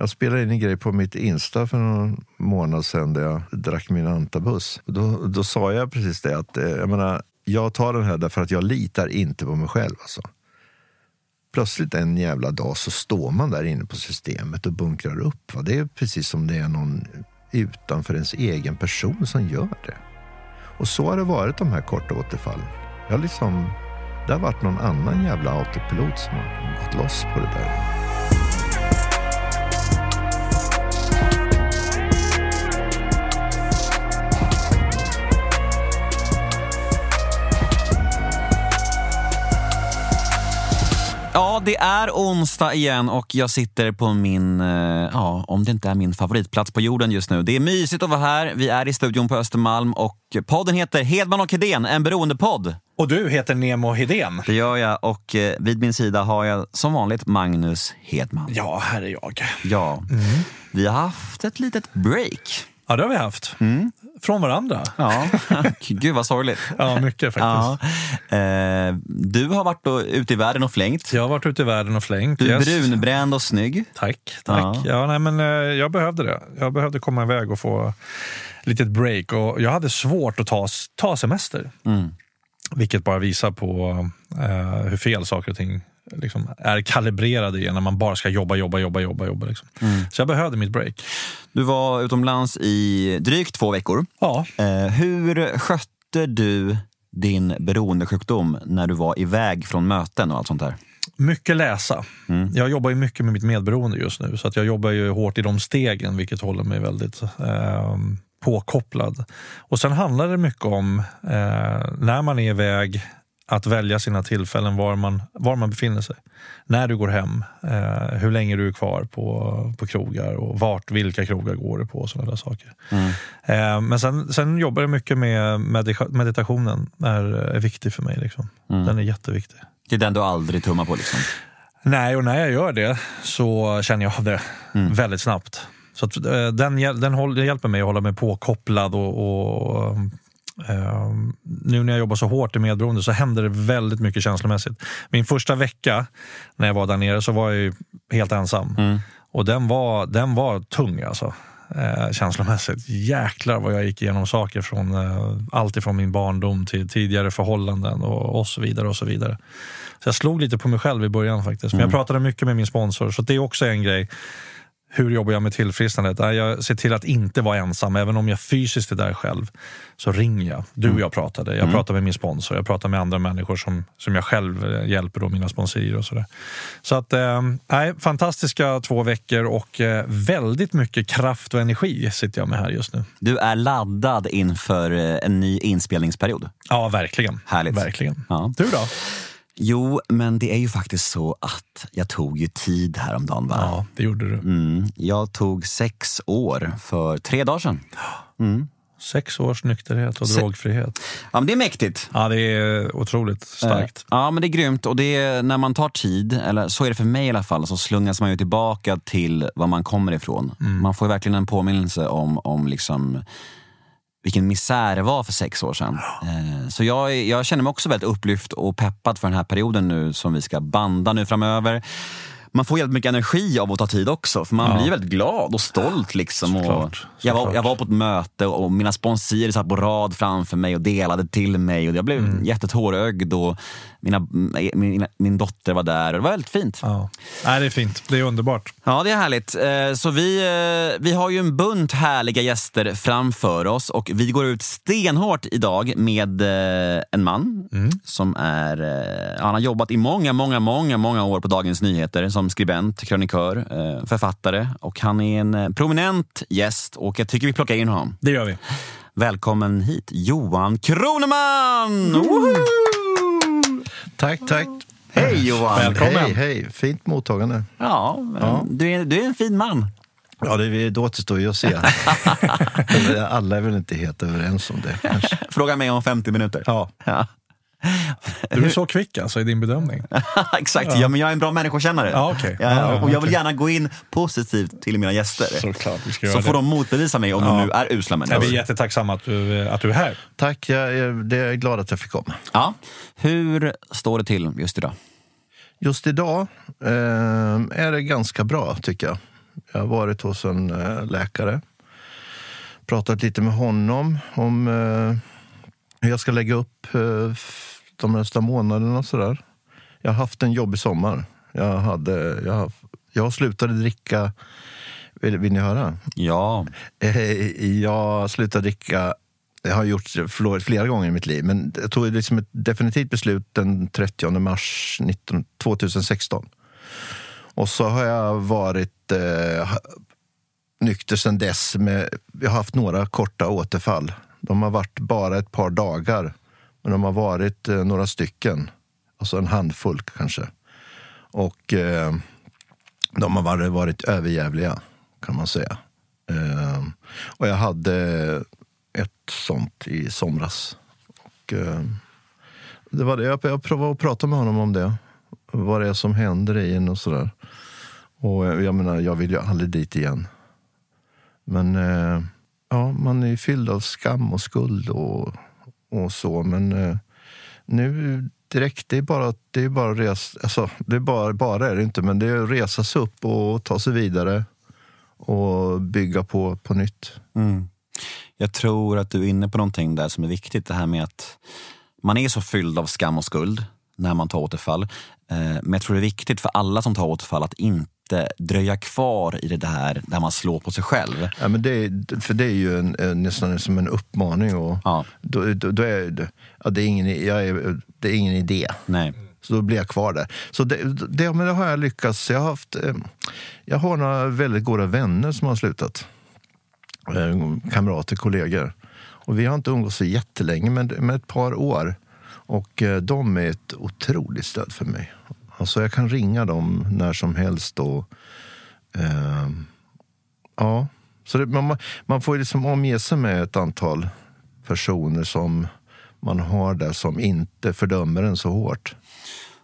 Jag spelade in en grej på mitt Insta för någon månad sedan där jag drack min antabus. Då, då sa jag precis det att eh, jag, menar, jag tar den här därför att jag litar inte på mig själv. Alltså. Plötsligt en jävla dag så står man där inne på systemet och bunkrar upp. Va? Det är precis som det är någon utanför ens egen person som gör det. Och så har det varit de här korta återfallen. Jag liksom, det har varit någon annan jävla autopilot som har gått loss på det där. Ja, det är onsdag igen och jag sitter på min, eh, ja, om det inte är min favoritplats på jorden just nu. Det är mysigt att vara här. Vi är i studion på Östermalm och podden heter Hedman och Hedén, en beroendepodd. Och du heter Nemo Hedén. Det gör jag och eh, vid min sida har jag som vanligt Magnus Hedman. Ja, här är jag. Ja, vi har haft ett litet break. Ja, det har vi haft. Från varandra. Ja, gud vad sorgligt. Ja, mycket Ja. faktiskt. Eh, du har varit då ute i världen och flängt. Jag har varit ute i världen och flängt. Du är Yes. brunbränd och snygg. Tack. tack. Ja. Ja. nej, men, eh, jag behövde det. Jag behövde komma iväg och få litet break. Och jag hade svårt att ta, ta semester. Mm. Vilket bara visar på eh, hur fel saker och ting liksom, är kalibrerade i när man bara ska jobba, jobba, jobba, jobba. jobba liksom. Mm. Så jag behövde mitt break. Du var utomlands i drygt två veckor. Ja, Eh, hur skötte du din beroendesjukdom när du var iväg från möten och allt sånt där? Mycket läsa. Mm. Jag jobbar ju mycket med mitt medberoende just nu så att jag jobbar ju hårt i de stegen vilket håller mig väldigt eh, påkopplad. Och sen handlar det mycket om eh, när man är iväg att välja sina tillfällen var man, var man befinner sig. När du går hem, eh, hur länge du är kvar på, på krogar och vart, vilka krogar går du på och sådana där saker. Mm. Eh, men sen, sen jobbar jag mycket med medita- meditationen. är, är viktig för mig. Liksom. Mm. Den är jätteviktig. Det är den du aldrig tummar på liksom? Nej, och när jag gör det så känner jag av det Mm. väldigt snabbt. Så att, eh, den, den, håll, den hjälper mig att hålla mig påkopplad och, och eh, nu när jag jobbar så hårt i medberoende så händer det väldigt mycket känslomässigt. Min första vecka när jag var där nere så var jag helt ensam. Mm. Och den var, den var tung alltså. Eh, känslomässigt. Jäklar vad jag gick igenom saker från eh, allt ifrån min barndom till tidigare förhållanden och, och så vidare. och så vidare. Så jag slog lite på mig själv i början faktiskt. Men jag pratade mycket med min sponsor, så det är också en grej. Hur jobbar jag med tillfrisknandet? Jag ser till att inte vara ensam. Även om jag fysiskt är där själv så ringer jag. Du och jag pratade. Jag pratar med min sponsor. Jag pratar med andra människor som, som jag själv eh, hjälper, då, mina sponsorer och sådär. Så att, eh, nej, fantastiska två veckor och eh, väldigt mycket kraft och energi sitter jag med här just nu. Du är laddad inför eh, en ny inspelningsperiod. Ja, verkligen. Härligt. Verkligen. Ja. Du då? Jo, men det är ju faktiskt så att jag tog ju tid häromdagen. Va? Ja, det gjorde du. Mm, jag tog sex år för tre dagar sedan. Mm. Sex års nykterhet och Se- drogfrihet. Ja, men det är mäktigt. Ja, det är otroligt starkt. Eh, Ja, men det är grymt. Och det är, när man tar tid, eller så är det för mig i alla fall, så slungas man ju tillbaka till var man kommer ifrån. Man får verkligen en påminnelse om, om liksom vilken misär det var för sex år sedan. Eh, så jag, jag känner mig också väldigt upplyft och peppad för den här perioden nu som vi ska banda nu framöver. Man får jävligt mycket energi av att ta tid också, för man Ja. blir väldigt glad och stolt. Liksom. Och Såklart, jag, var, jag var på ett möte och mina sponsorer satt på rad framför mig och delade till mig. Och jag blev Mm. jättetårögd och mina, mina, min dotter var där och det var väldigt fint. Ja. Nej, det är fint. Det är underbart. Ja, det är härligt. Eh, Så vi, eh, vi har ju en bunt härliga gäster framför oss och vi går ut stenhårt idag med eh, en man som är, han har jobbat i många, många, många, många år på Dagens Nyheter som skribent, krönikör, eh, författare och han är en eh, prominent gäst och jag tycker vi plockar in honom. Det gör vi. Välkommen hit, Johan Kroneman! Woho! Tack, tack. Hej Johan! Välkommen. Hej, hej. Fint mottagande. Ja, men Ja. Du, är, du är en fin man. Ja, det, det återstår ju att se. Alla är väl inte helt överens om det. Kanske. Fråga mig om 50 minuter. Ja. Ja. Du är så kvick alltså i din bedömning. Exakt, ja. men jag är en bra människokännare. Ja, okej. Ja, Ja, ja, och jag vill gärna gå in positivt till mina gäster. Såklart vi ska Så får det. de motbevisa mig om Ja. de nu är usla Ja, människor. vi är jättetacksamma att du, att du är här. Tack, jag är, det är glad att jag fick komma. Ja. Hur står det till just idag? Just idag eh, är det ganska bra, tycker jag. Jag har varit hos en eh, läkare. Pratat lite med honom om eh, jag ska lägga upp eh, de nästa månaderna och sådär. Jag har haft en jobbig sommar. Jag, hade, jag, jag slutade dricka... Vill, vill ni höra? Ja, Eh, Jag slutade dricka jag har gjort flera gånger i mitt liv, men jag tog liksom ett definitivt beslut den 30 mars 19, 2016. Och så har jag varit eh, nykter sedan dess. Med, jag har haft några korta återfall. De har varit bara ett par dagar, men de har varit eh, några stycken. Alltså en handfull kanske. Och eh, de har varit, varit överjävliga, kan man säga. Eh, och jag hade ett sånt i somras. Och, eh, det var det. Jag, jag provade att prata med honom om det. Vad det är som händer i en och sådär. Och eh, jag menar, jag vill ju aldrig dit igen. Men eh, ja, man är ju fylld av skam och skuld och, och så. Men eh, nu direkt, det är bara, det är bara res, alltså, det är bara, bara är det inte, men det är att resa sig upp och ta sig vidare och bygga på, på nytt. Mm. jag tror att du är inne på någonting där som är viktigt. Det här med att man är så fylld av skam och skuld när man tar återfall. Eh, men jag tror det är viktigt för alla som tar återfall att inte dröja kvar i det där där man slår på sig själv. Ja, men det, är- för det är ju en, en, nästan som en uppmaning. Och Ja. då, då, då är ja, det, är ingen, jag är, det är ingen idé. Nej. Så då blir jag kvar där. Så det, det, men det har jag lyckats. Jag har, haft, eh, jag har några väldigt goda vänner som har slutat. Eh, Kamrater, kollegor. Och vi har inte umgåtts så jättelänge, men med ett par år. Och eh, de är ett otroligt stöd för mig. Alltså jag kan ringa dem när som helst. Och, eh, ja. Så det, man, man får liksom omge sig med ett antal personer som man har där som inte fördömer en så hårt.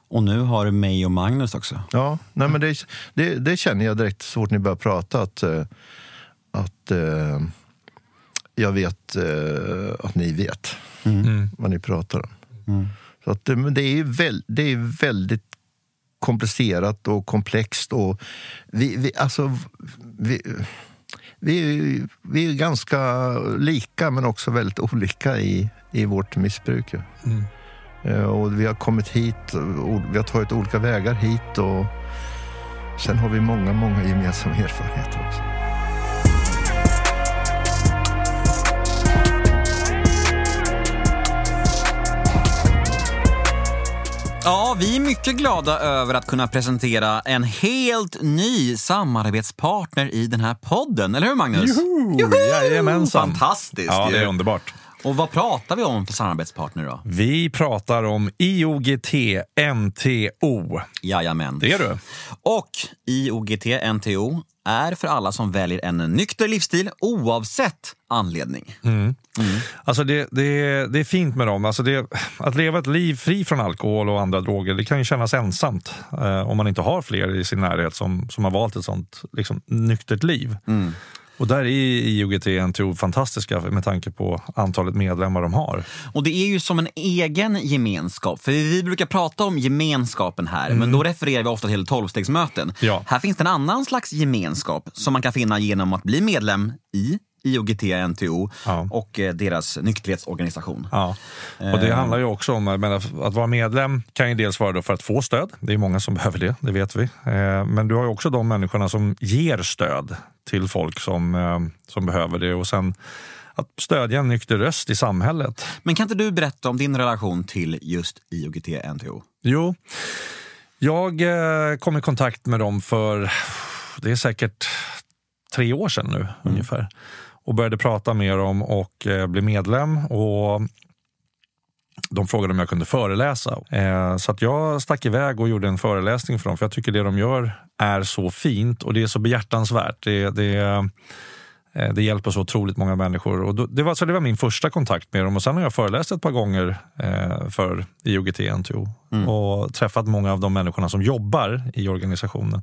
Och nu har du mig och Magnus också. Ja, nej, men det, det, det känner jag direkt så fort ni börjar prata att, eh, att eh, jag vet eh, att ni vet vad ni pratar om. Så att, det- det, är väl, det är väldigt komplicerat och komplext. Och vi, vi, alltså, vi, vi, vi är ganska lika men också väldigt olika i, i vårt missbruk. ju. Eh, Och vi har kommit hit, vi har tagit olika vägar hit och sen har vi många, många gemensamma erfarenheter också. Ja, vi är mycket glada över att kunna presentera en helt ny samarbetspartner i den här podden. Eller hur Magnus? Juhu! Jajamensan. Fantastiskt Ja, det ju. är underbart. Och vad pratar vi om för samarbetspartner då? Vi pratar om IOGT NTO. Jajamän. Det är du. Och IOGT NTO är för alla som väljer en nykter livsstil oavsett anledning. Alltså det, det, det är fint med dem. Alltså det, att leva ett liv fri från alkohol och andra droger det kan ju kännas ensamt eh, om man inte har fler i sin närhet som, som har valt ett sånt liksom, nyktert liv. Och där är IOGT NTO fantastiska med tanke på antalet medlemmar de har. Och det är ju som en egen gemenskap. För vi brukar prata om gemenskapen här, men då refererar vi ofta till tolvstegsmöten. Ja. Här finns det en annan slags gemenskap som man kan finna genom att bli medlem i IOGT NTO Ja. och eh, deras nykterhetsorganisation. Ja. Och det handlar ju också om att vara medlem kan ju dels vara för att få stöd. Det är många som behöver det, det vet vi. Eh, Men du har ju också de människorna som ger stöd till folk som, eh, som behöver det. Och sen att stödja en nykter röst i samhället. Men kan inte du berätta om din relation till just IOGT NTO? Jo, jag eh, kom i kontakt med dem för, det är säkert tre år sedan nu ungefär. Och började prata med dem och eh, bli medlem. Och de frågade om jag kunde föreläsa. Eh, så att jag stack iväg och gjorde en föreläsning för dem. För jag tycker det de gör är så fint och det är så behjärtansvärt. Det, det, det hjälper så otroligt många människor. Och då, det, var, så det var min första kontakt med dem. Och Sen har jag föreläst ett par gånger eh, för IOGT NTO och träffat många av de människorna som jobbar i organisationen.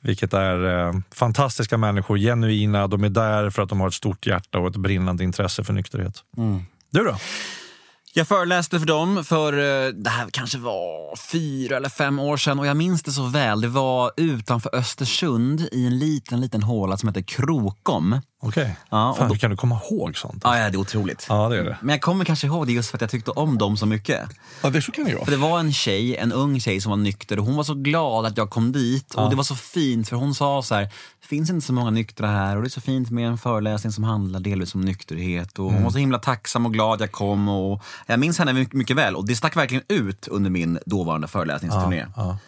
Vilket är eh, fantastiska människor, genuina. De är där för att de har ett stort hjärta och ett brinnande intresse för nykterhet. Du då? Jag föreläste för dem för, eh, det här kanske var fyra eller fem år sedan och jag minns det så väl. Det var utanför Östersund i en liten, liten håla som heter Krokom. Okej. Ja, Fan, då- hur kan du komma ihåg sånt? Ja, ja, det är otroligt. Ja, det är det. Men jag kommer kanske ihåg det just för att jag tyckte om dem så mycket. Ja, det så kan det För det var en tjej, en ung tjej som var nykter och hon var så glad att jag kom dit. Och det var så fint för hon sa så här, det finns inte så många nyktra här och det är så fint med en föreläsning som handlar delvis om nykterhet. Och Hon var så himla tacksam och glad jag kom. Och jag minns henne mycket, väl och det stack verkligen ut under min dåvarande föreläsningsturné. ja.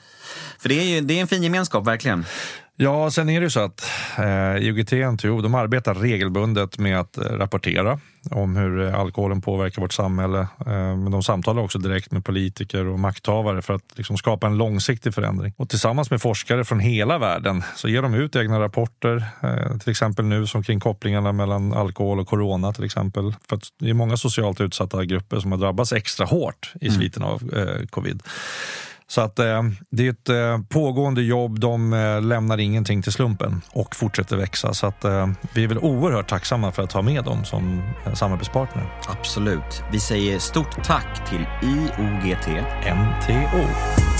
För det är, ju, det är en fin gemenskap, verkligen. Ja, sen är det ju så att eh, IOGT NTO de arbetar regelbundet med att eh, rapportera om hur eh, alkoholen påverkar vårt samhälle. Eh, men de samtalar också direkt med politiker och makthavare för att liksom, skapa en långsiktig förändring. Och tillsammans med forskare från hela världen så ger de ut egna rapporter, eh, till exempel nu som kring kopplingarna mellan alkohol och corona till exempel. För att det är många socialt utsatta grupper som har drabbats extra hårt i sviten av eh, covid. Så att eh, det är ett eh, pågående jobb. De eh, lämnar ingenting till slumpen och fortsätter växa. Så att eh, vi är väl oerhört tacksamma för att ha med dem som eh, samarbetspartner. Absolut. Vi säger stort tack till IOGT. NTO.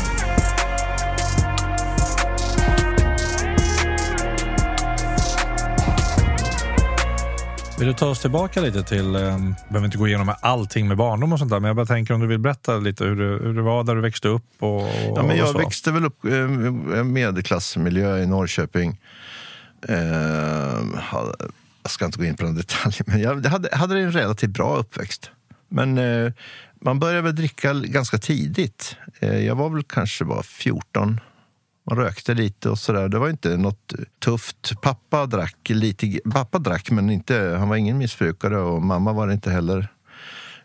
Vill du ta oss tillbaka lite till, eh, behöver inte gå igenom allting med barndom och sånt där, men jag bara tänker om du vill berätta lite hur det, hur det var där du växte upp och, och Ja, men jag så. växte väl upp i en medelklassmiljö i Norrköping. Eh, jag ska inte gå in på några detaljer, men jag hade, hade en relativt bra uppväxt. Men eh, man började väl dricka ganska tidigt. Eh, jag var väl kanske bara 14. Man rökte lite och sådär. Det var inte något tufft. Pappa drack lite. Pappa drack, men inte, han var ingen missbrukare och mamma var det inte heller.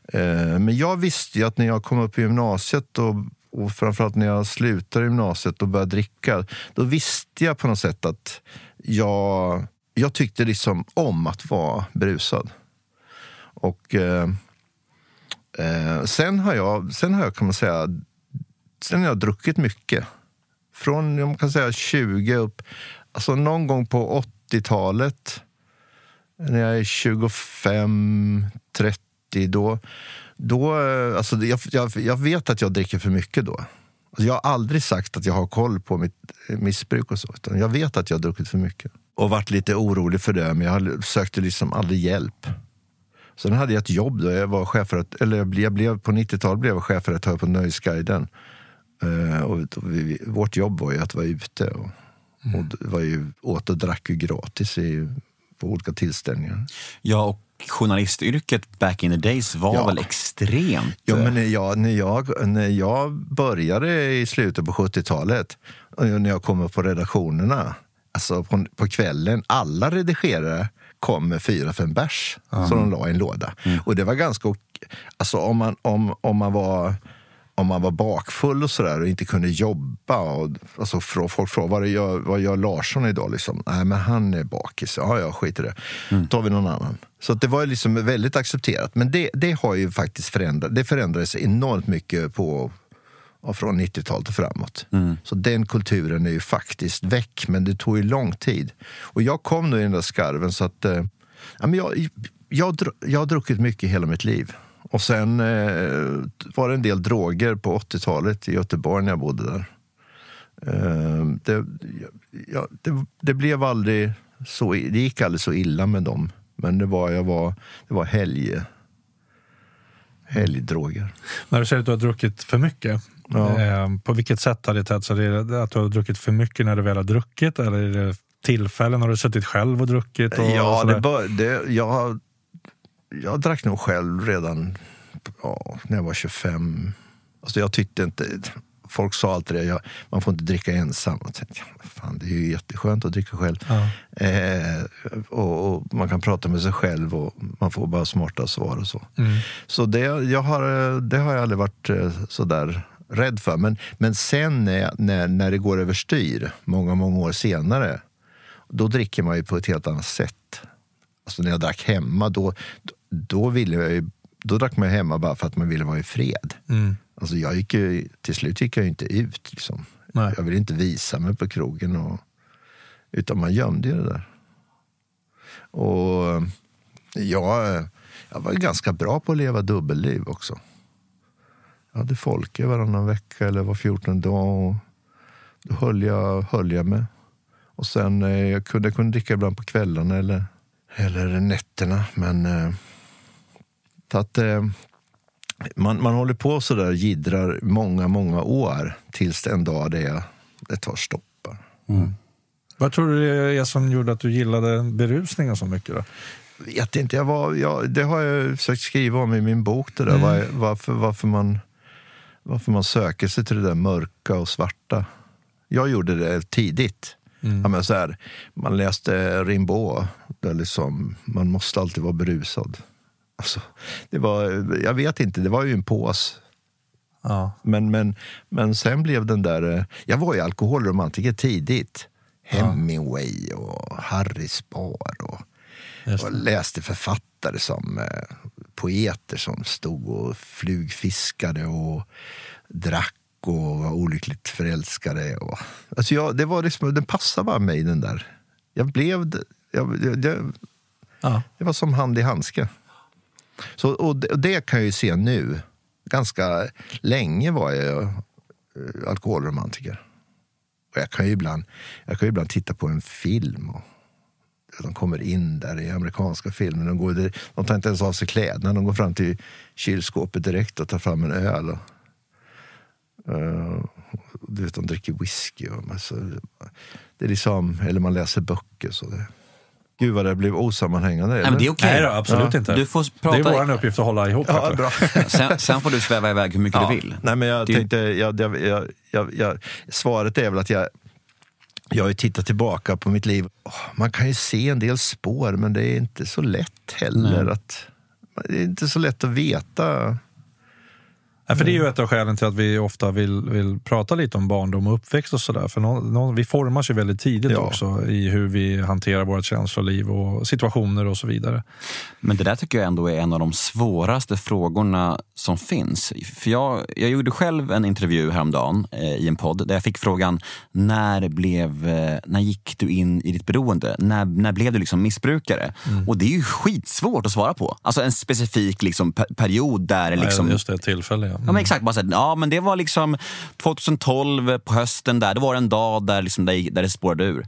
Eh, men jag visste ju att när jag kom upp i gymnasiet och, och framförallt när jag slutade gymnasiet och började dricka, då visste jag på något sätt att jag, jag tyckte liksom om att vara brusad. Och eh, eh, sen har jag, sen har jag kan man säga, sen har jag druckit mycket. Från man kan säga 20 upp, alltså någon gång på 80-talet när jag är 25, 30, då... då eh, alltså jag, jag, jag vet att jag dricker för mycket då. Alltså jag har aldrig sagt att jag har koll på mitt eh, missbruk och så. Utan jag vet att jag har druckit för mycket. Och varit lite orolig för det, men jag sökte liksom aldrig hjälp. Sen hade jag ett jobb då jag var chef för att, eller jag blev, jag blev, på 90-talet blev jag chefredaktör på Nöjesguiden. Eh, och och vi, vårt jobb var ju att vara ute. Och, och det var ju, åt och drack ju gratis i, på olika tillställningar. Ja, och journalistyrket back in the days var Ja. väl extremt... Ja, men när jag, när, jag, när jag började i slutet på 70-talet, och när jag kom upp på redaktionerna, alltså på, på kvällen, alla redigerare kom med fyra, fem bärs som de la i en låda. Och det var ganska... Alltså om man, om, om man var om man var bakfull och sådär och inte kunde jobba. Och, alltså, folk frågade vad gör, vad gör Larsson idag? Liksom, Nej, men han är bakis. Ja, ja, skit i det. Då tar vi någon annan. Så det var liksom väldigt accepterat. Men det, det har ju faktiskt förändrat. Det förändrades enormt mycket på, från 90-talet och framåt. Så den kulturen är ju faktiskt väck, men det tog ju lång tid. Och jag kom nu i den där skarven så att eh, jag, jag, dr- jag har druckit mycket hela mitt liv. Och sen eh, var det en del droger på 80-talet i Göteborg när jag bodde där. Eh, det, ja, det, det blev aldrig så, det gick aldrig så illa med dem. Men det var, jag var, det var helg, helgdroger. När du säger att du har druckit för mycket, Ja. eh, på vilket sätt har det tagit sig? Är det att du har druckit för mycket när du väl har druckit eller är det tillfällen? Har du suttit själv och druckit? Och Ja, sådär? det bör, det, jag, jag drack nog själv redan ja, när jag var 25. Alltså jag tyckte inte... Folk sa alltid det, jag, man får inte dricka ensam. Och tänkte, ja, fan, det är ju jätteskönt att dricka själv. Ja. Eh, och, och Man kan prata med sig själv och man får bara smarta svar och så. Mm. Så det, jag har, det har jag aldrig varit eh, så där rädd för. Men, men sen när, när, när det går överstyr, många, många år senare, då dricker man ju på ett helt annat sätt. Alltså när jag drack hemma, då, då, ville jag ju, då drack man hemma bara för att man ville vara i fred. Mm. Alltså jag gick ju, till slut gick jag ju inte ut. Liksom. Nej. Jag ville inte visa mig på krogen. Och, utan man gömde ju det där. Och jag, jag var ganska bra på att leva dubbelliv också. Jag hade Folke varannan vecka eller var 14 dag. Och då höll jag, höll jag med. Och sen eh, jag kunde jag kunde dricka ibland på kvällarna eller, eller nätterna. Men eh, att, eh, man, man håller på så där gidrar många, många år tills en dag det, det tar stopp. Mm. Vad tror du det är som gjorde att du gillade berusningen så mycket? Då? vet inte, jag var, jag, det har jag försökt skriva om i min bok. Det där, var, varför, varför, man, varför man söker sig till det där mörka och svarta. Jag gjorde det tidigt. Ja, men så här, man läste Rimbaud, där liksom, man måste alltid vara berusad. Alltså, det var, jag vet inte, det var ju en pås. Ja. Men, men, men sen blev den där... eh, Jag var ju alkoholromantiker tidigt. Hemingway och Harry Spar. Och, och läste författare som eh, poeter som stod och flugfiskade och drack och var olyckligt förälskade. Och, alltså jag, det var liksom, den passade bara mig, den där. Jag blev... Jag, jag, det, Ja. det var som hand i handske. Så, och det, och det kan jag ju se nu. Ganska länge var jag eh, alkoholromantiker. Och jag kan ju ibland, jag kan ju ibland titta på en film och de kommer in där i amerikanska filmer. De, går, de tar inte ens av sig kläderna. De går fram till kylskåpet direkt och tar fram en öl. Och, uh, du vet, de dricker whisky. Och massa, det är liksom, eller man läser böcker. Så det, gud vad det blev osammanhängande. Nej, men det är okej. Nej då, absolut Ja. inte. Du får Det är prata- vår uppgift att hålla ihop. Ja, bra. Sen, sen får du sväva iväg hur mycket Ja. du vill. Nej, men jag Det- tänkte, jag, jag, jag, jag, jag, svaret är väl att jag, jag har ju tittat tillbaka på mitt liv. Åh, Man kan ju se en del spår, men det är inte så lätt heller. att Det är inte så lätt att veta. Ja, för det är ju ett av skälen till att vi ofta vill, vill prata lite om barndom och uppväxt och sådär. För någon, någon, vi formas ju väldigt tidigt Ja. också i hur vi hanterar vårt känsloliv och situationer och så vidare. Men det där tycker jag ändå är en av de svåraste frågorna som finns. För jag, jag gjorde själv en intervju häromdagen eh, i en podd där jag fick frågan när, blev, eh, när gick du in i ditt beroende? När, när blev du liksom missbrukare? Och det är ju skitsvårt att svara på. Alltså en specifik liksom, per, period där liksom, Just det, tillfälle. Ja. Ja, men exakt. Bara så här, ja, men det var liksom 2012 på hösten där. Det var en dag där, liksom, där, där det spårade ur.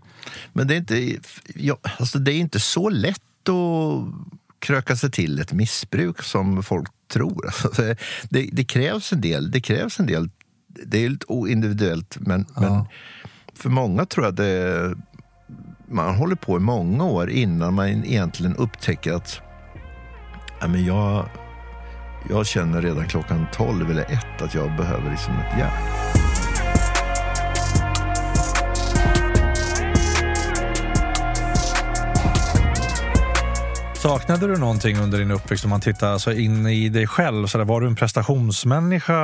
Men det är inte, ja, alltså det är inte så lätt att kröka sig till ett missbruk som folk tror. Alltså det, det, krävs en del. Det krävs en del. Det är lite individuellt, men, men för många tror jag det man håller på i många år innan man egentligen upptäcker att ja, men jag, jag känner redan klockan 12 eller 1 att jag behöver liksom ett järn. Saknade du någonting under din uppväxt om man tittar alltså in i dig själv? Så där, var du en prestationsmänniska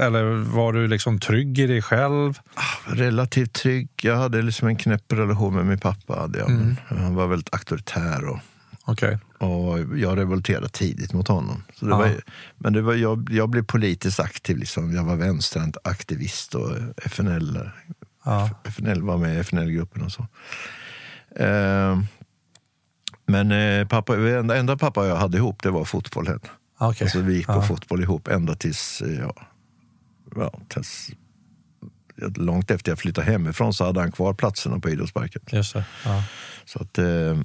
eller var du liksom trygg i dig själv? relativt trygg. Jag hade liksom en knäpp relation med min pappa. Hade jag. Mm. Han var väldigt auktoritär och, Okej. och jag revolterade tidigt mot honom. Så det Ja. var, men det var, jag, jag blev politiskt aktiv. Liksom. Jag var vänsteraktivist och FNL, Ja. FNL var med i FNL-gruppen och så. Eh, men eh, pappa, enda, enda pappa jag hade ihop det var fotbollen. Okej. Alltså, vi gick på Ja. fotboll ihop ända tills, eh, ja, ja, tills långt efter jag flyttade hemifrån så hade han kvar platserna på idrottsparken. Just det. Ja. Så att, eh,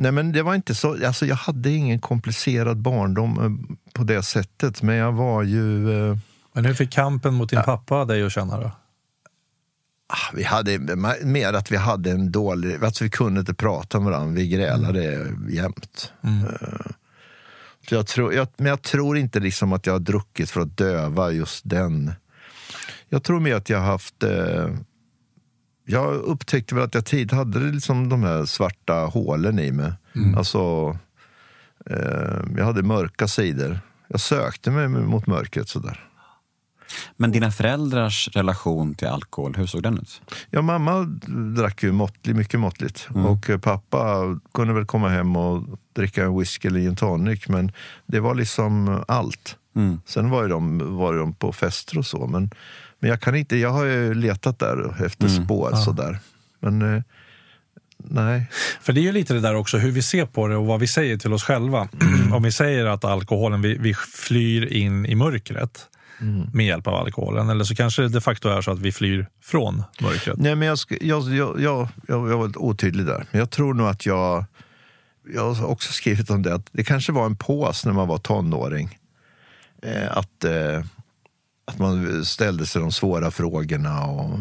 nej men det var inte så, alltså jag hade ingen komplicerad barndom eh, på det sättet, men jag var ju... Eh, Men hur fick kampen mot din pappa dig att känna då? ah, vi hade mer att vi hade en dålig, alltså vi kunde inte prata med varandra, vi grälade jämt. Eh, så jag tror, jag, men jag tror inte liksom att jag har druckit för att döva just den. Jag tror mer att jag har haft... Jag upptäckte väl att jag tid hade liksom de här svarta hålen i mig. Alltså, eh, jag hade mörka sidor. Jag sökte mig mot mörkret sådär. Men dina föräldrars relation till alkohol, hur såg den ut? Ja, mamma drack ju måttligt, mycket måttligt. Och eh, pappa kunde väl komma hem och dricka en whisky eller gin tonic. Men det var liksom allt. Mm. Sen var ju de, var de på fester och så. Men, men jag kan inte, jag har ju letat där efter spår sådär. Men eh, nej. För det är ju lite det där också hur vi ser på det och vad vi säger till oss själva. Om vi säger att alkoholen, vi, vi flyr in i mörkret. med hjälp av alkoholen. Eller så kanske det de facto är så att vi flyr från mörkret. Nej, men jag, jag, jag, jag, jag var lite otydlig där. Men jag tror nog att jag... Jag har också skrivit om det, att det kanske var en pås när man var tonåring. Eh, att, eh, att man ställde sig de svåra frågorna och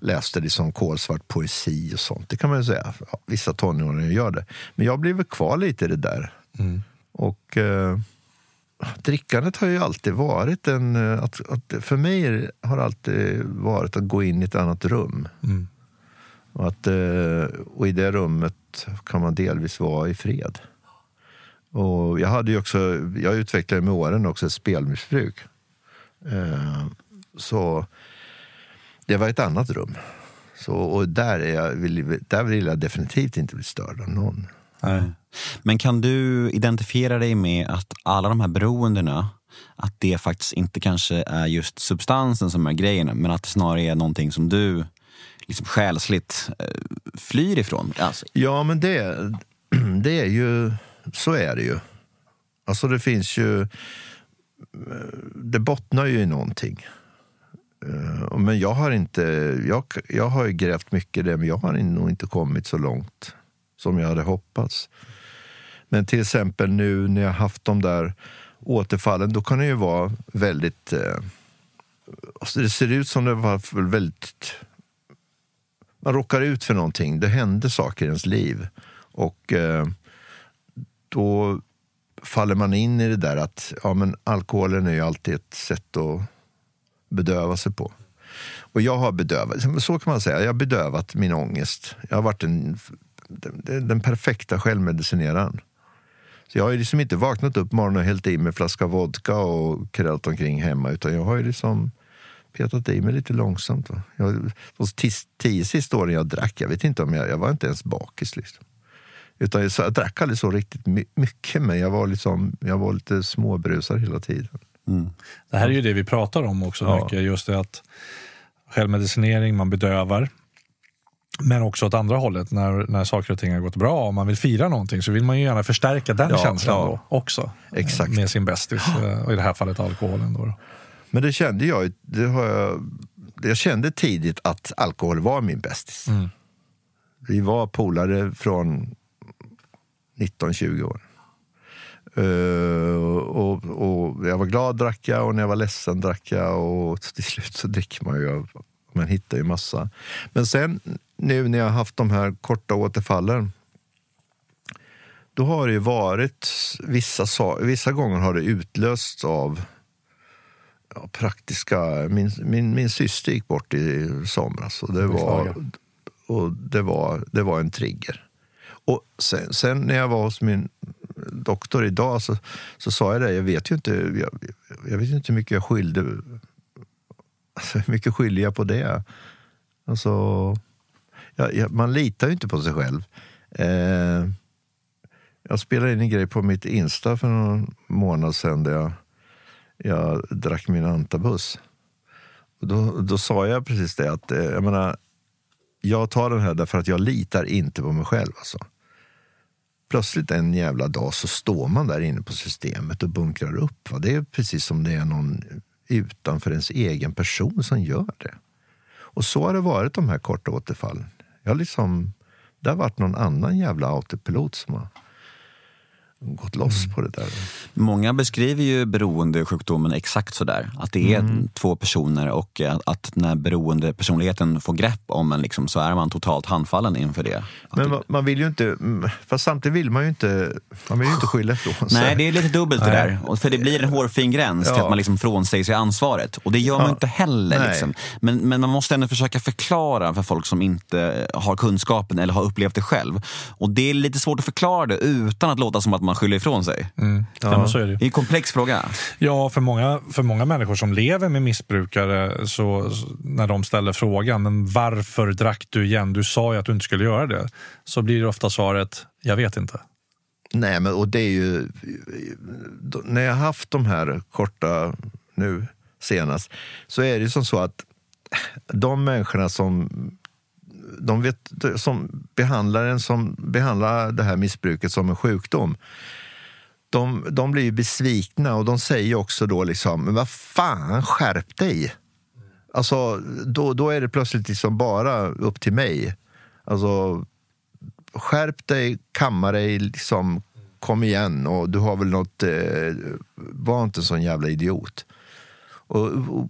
läste liksom kolsvart poesi och sånt. Det kan man ju säga. Ja, vissa tonåringar gör det. Men jag blev kvar lite i det där. Och eh, drickandet har ju alltid varit en... eh, Att, att, för mig har det alltid varit att gå in i ett annat rum. Mm. Och, att, eh, och i det rummet kan man delvis vara i fred. Och jag, hade ju också, jag utvecklade med åren också ett spelmissbruk. Eh, så det var ett annat rum. Så, och där, är jag, där vill jag definitivt inte bli störd av någon. Nej. Men kan du identifiera dig med att alla de här beroendena, att det faktiskt inte kanske är just substansen som är grejen, men att det snarare är någonting som du liksom själsligt eh, flyr ifrån? Alltså, Ja, men det, det är ju... Så är det ju. Alltså det finns ju... Det bottnar ju i någonting. Eh, men jag har inte... Jag, jag har ju grävt mycket i det, men jag har nog inte kommit så långt som jag hade hoppats. Men till exempel nu när jag haft de där återfallen, då kan det ju vara väldigt... Eh, alltså det ser ut som det var väldigt man råkar ut för någonting. Det händer saker i ens liv. Och eh, då faller man in i det där att ja, men alkoholen är ju alltid ett sätt att bedöva sig på. Och jag har bedövat, så kan man säga, jag har bedövat min ångest. Jag har varit en, den, den perfekta självmedicineraren. Så jag har ju liksom inte vaknat upp morgonen och hällt i mig en flaska vodka och krällt omkring hemma, utan jag har ju liksom petat i mig lite långsamt. Va? Jag, de tio sista åren jag drack, jag vet inte om jag, jag var inte ens bakis. Liksom. Utan jag, drack aldrig så riktigt my, mycket, men jag var, liksom, jag var lite småbrusad hela tiden. Det här är ju det vi pratar om också Ja. mycket. Just det att självmedicinering, man bedövar. Men också åt andra hållet, när, när saker och ting har gått bra och man vill fira någonting så vill man ju gärna förstärka den Ja, känslan ja. då också. Exakt. Med sin bästis, eh, och i det här fallet alkoholen. Då. Men det kände jag, det har jag, jag kände tidigt att alkohol var min bästis. Mm. Vi var polare från 19-20 år. Eh, och, och jag var glad drack jag och när jag var ledsen drack jag och till slut så dricker man ju. Man hittar ju massa. Men sen nu när jag haft de här korta återfallen då har det ju varit vissa, sa- vissa gånger har det utlösts av ja, praktiska... Min, min, min syster gick bort i somras och det var, och det var, det var en trigger. Och sen, sen när jag var hos min doktor idag så, så sa jag det, jag vet ju inte, jag, jag vet ju inte hur mycket jag skyllde. Alltså, hur mycket skyller jag på det? Alltså, jag, jag, man litar ju inte på sig själv. Eh, jag spelade in en grej på mitt Insta för någon månad sedan där jag, jag drack min antabus. Och då, då sa jag precis det att eh, jag menar, jag tar den här därför att jag litar inte på mig själv. Alltså. Plötsligt en jävla dag så står man där inne på systemet och bunkrar upp. Va? Det är precis som det är någon utanför ens egen person som gör det. Och så har det varit de här korta återfallen. Jag liksom, det har varit någon annan jävla autopilot som har gått loss på det där. Många beskriver ju beroendesjukdomen exakt sådär. Att det är Mm. två personer och att, att när beroendepersonligheten får grepp om en liksom, så är man totalt handfallen inför det. Att Men man, man vill ju inte, mm, fast samtidigt vill man ju inte, man vill ju inte skylla ifrån sig. Nej, det är lite dubbelt det där. Och För det blir en hårfin gräns till Ja. att man liksom frånsäger sig ansvaret. Och det gör man Ja. inte heller. Liksom. Men, men man måste ändå försöka förklara för folk som inte har kunskapen eller har upplevt det själv. Och det är lite svårt att förklara det utan att låta som att man skyller ifrån sig. Mm. Ja. så är det. Det är en komplex fråga. Ja, för många, för många människor som lever med missbrukare, så, så när de ställer frågan men varför drack du igen? Du sa ju att du inte skulle göra det. Så blir det ofta svaret, jag vet inte. Nej, men och det är ju... då- När jag har haft de här korta nu senast så är det ju som så att de människorna som, de vet, som behandlar en som behandlar det här missbruket som en sjukdom de, de blir ju besvikna och de säger också då liksom, men vad fan, skärp dig. Alltså, då, då är det plötsligt liksom bara upp till mig. Alltså, skärp dig, kamma dig, liksom, kom igen och du har väl något, eh, var inte en sån jävla idiot. Och, och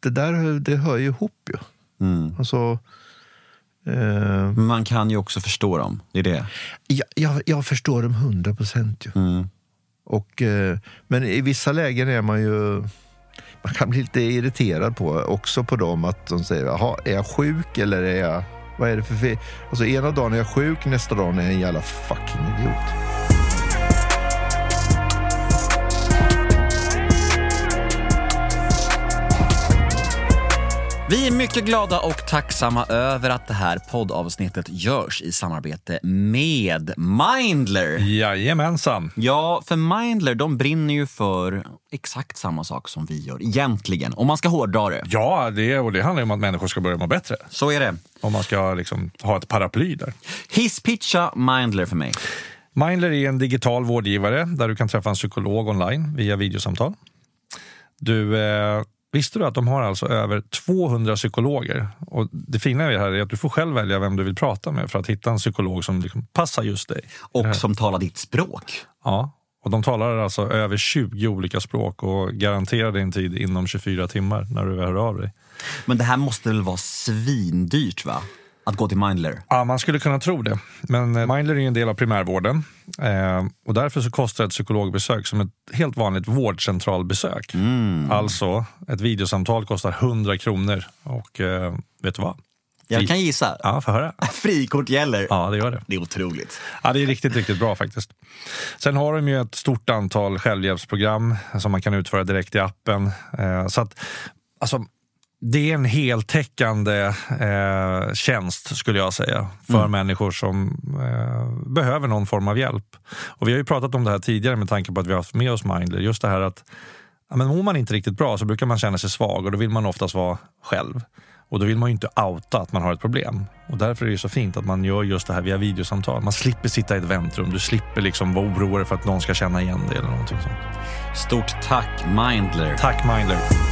det där det hör ju ihop ju. Mm. Alltså, eh, man kan ju också förstå dem. Det är det. jag, jag, jag förstår dem hundra procent. Mm. Och, eh, men i vissa lägen är man ju... Man kan bli lite irriterad på, också på dem att de säger, jaha, är jag sjuk eller är jag... Vad är det för fel? Alltså ena dagen är jag sjuk, nästa dag är jag en jävla fucking idiot. Vi är mycket glada och tacksamma över att det här poddavsnittet görs i samarbete med Mindler. Jajamensan. Ja, för Mindler de brinner ju för exakt samma sak som vi gör egentligen, om man ska hårdra det. Ja, det, och det handlar om att människor ska börja må bättre. Så är det. Om man ska liksom ha ett paraply där. Hisspitcha Mindler för mig. Mindler är en digital vårdgivare där du kan träffa en psykolog online via videosamtal. Du, eh, visste du att de har alltså över 200 psykologer? Och det fina är här är att du får själv välja vem du vill prata med för att hitta en psykolog som liksom passar just dig. Och som talar ditt språk. Ja, och de talar alltså över 20 olika språk och garanterar din tid inom 24 timmar när du hör av dig. Men det här måste väl vara svindyrt va? Att gå till Mindler. Ja, man skulle kunna tro det. Men eh, Mindler är en del av primärvården. Eh, och därför så kostar ett psykologbesök som ett helt vanligt vårdcentralbesök. Alltså, ett videosamtal kostar 100 kronor. Och eh, vet du vad? Jag kan gissa. Ja, få höra. Frikort gäller. Ja, det gör det. Det är otroligt. Ja, det är riktigt, riktigt bra faktiskt. Sen har de ju ett stort antal självhjälpsprogram som man kan utföra direkt i appen. Så att, alltså, det är en heltäckande eh, tjänst skulle jag säga för människor som eh, behöver någon form av hjälp. Och Vi har ju pratat om det här tidigare med tanke på att vi har haft med oss Mindler. Just det här att ja, men mår man inte riktigt bra så brukar man känna sig svag och då vill man oftast vara själv. Och då vill man ju inte outa att man har ett problem. Och därför är det så fint att man gör just det här via videosamtal. Man slipper sitta i ett väntrum. Du slipper liksom vara orolig för att någon ska känna igen dig eller någonting sånt. Stort tack Mindler. Tack Mindler!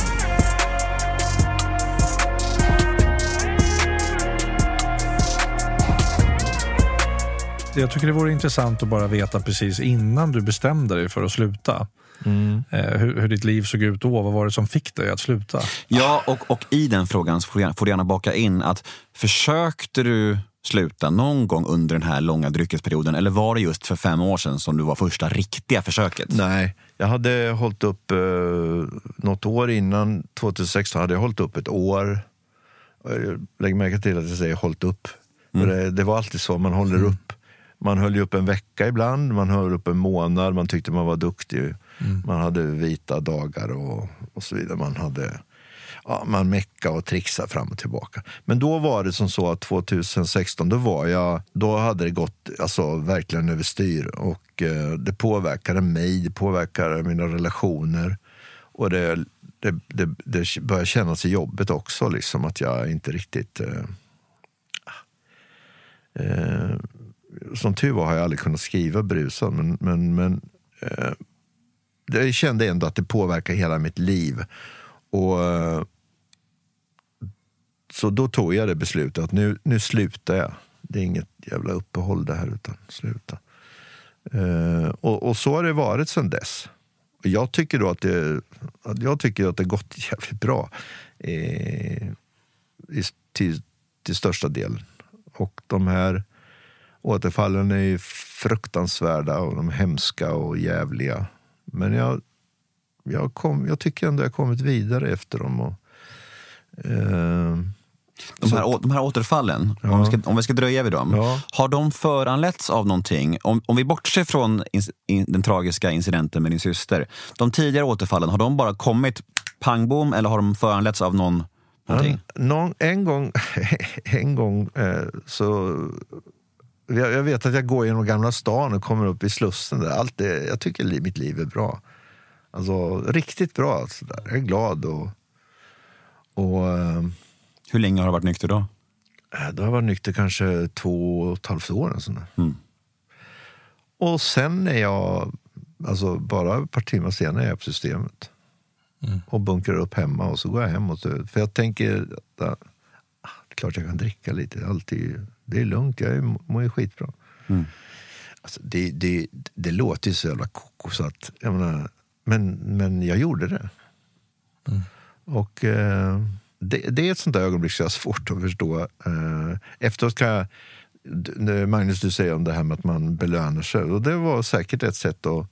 Jag tycker det vore intressant att bara veta precis innan du bestämde dig för att sluta. Eh, hur, hur ditt liv såg ut då. Vad var det som fick dig att sluta? Ja, och, och i den frågan så får du, gärna, får du gärna baka in att försökte du sluta någon gång under den här långa dryckesperioden eller var det just för fem år sedan som du var första riktiga försöket? Nej, jag hade hållit upp eh, något år innan 2016 hade jag hållit upp ett år. Lägg märke till att jag säger hållit upp. För det, det var alltid så, man håller upp. Man höll ju upp en vecka ibland, man höll upp en månad, man tyckte man var duktig. Man hade vita dagar och, och så vidare. Man hade ja, man mecka och trixa fram och tillbaka. Men då var det som så att 2016, då var jag, då hade det gått alltså, verkligen överstyr. Och eh, det påverkade mig, det påverkade mina relationer. Och det, det, det, det började kännas i jobbet också, liksom att jag inte riktigt... Eh, eh, som tur var har jag aldrig kunnat skriva Brusen, men, men, men eh, jag kände ändå att det påverkar hela mitt liv. Och eh, Så då tog jag det beslutet att nu, nu slutar jag. Det är inget jävla uppehåll det här, utan sluta. Eh, och, och så har det varit sedan dess. Och jag tycker då att det, att jag tycker att det gått jävligt bra. Eh, i, till, till största delen. Och de här återfallen är ju fruktansvärda och de hemska och jävliga. Men jag, jag, kom, jag tycker ändå jag kommit vidare efter dem. Och, eh, De här, å- de här återfallen, om, vi ska, om vi ska dröja vid dem, Ja. har de föranletts av någonting? Om, om vi bortser från ins, in, den tragiska incidenten med din syster, de tidigare återfallen, har de bara kommit pang bom eller har de föranletts av någon, någonting? någon, en gång, en gång eh, så... Jag, jag vet att jag går genom Gamla stan och kommer upp i Slussen. Där. Allt det, jag tycker li- mitt liv är bra. Alltså riktigt bra. Alltså, där. Jag är glad. och, och eh, Hur länge har du varit nykter då? Då har jag varit nykter kanske två och ett halvt år. Och, sådär. Mm. och sen när jag Alltså bara ett par timmar senare är jag på systemet. Mm. Och bunkrar upp hemma och så går jag hem. Och så, för jag tänker, ah, är klart jag kan dricka lite. Alltid, det är lugnt, jag mår ju skitbra. Mm. Alltså, det, det, det låter ju så jävla koko så att, jag menar, men, men jag gjorde det. Och eh, det, det är ett sånt där ögonblick som jag har svårt att förstå. Eh, efteråt kan jag, Magnus, du säger om det här med att man belönar sig. Och det var säkert ett sätt att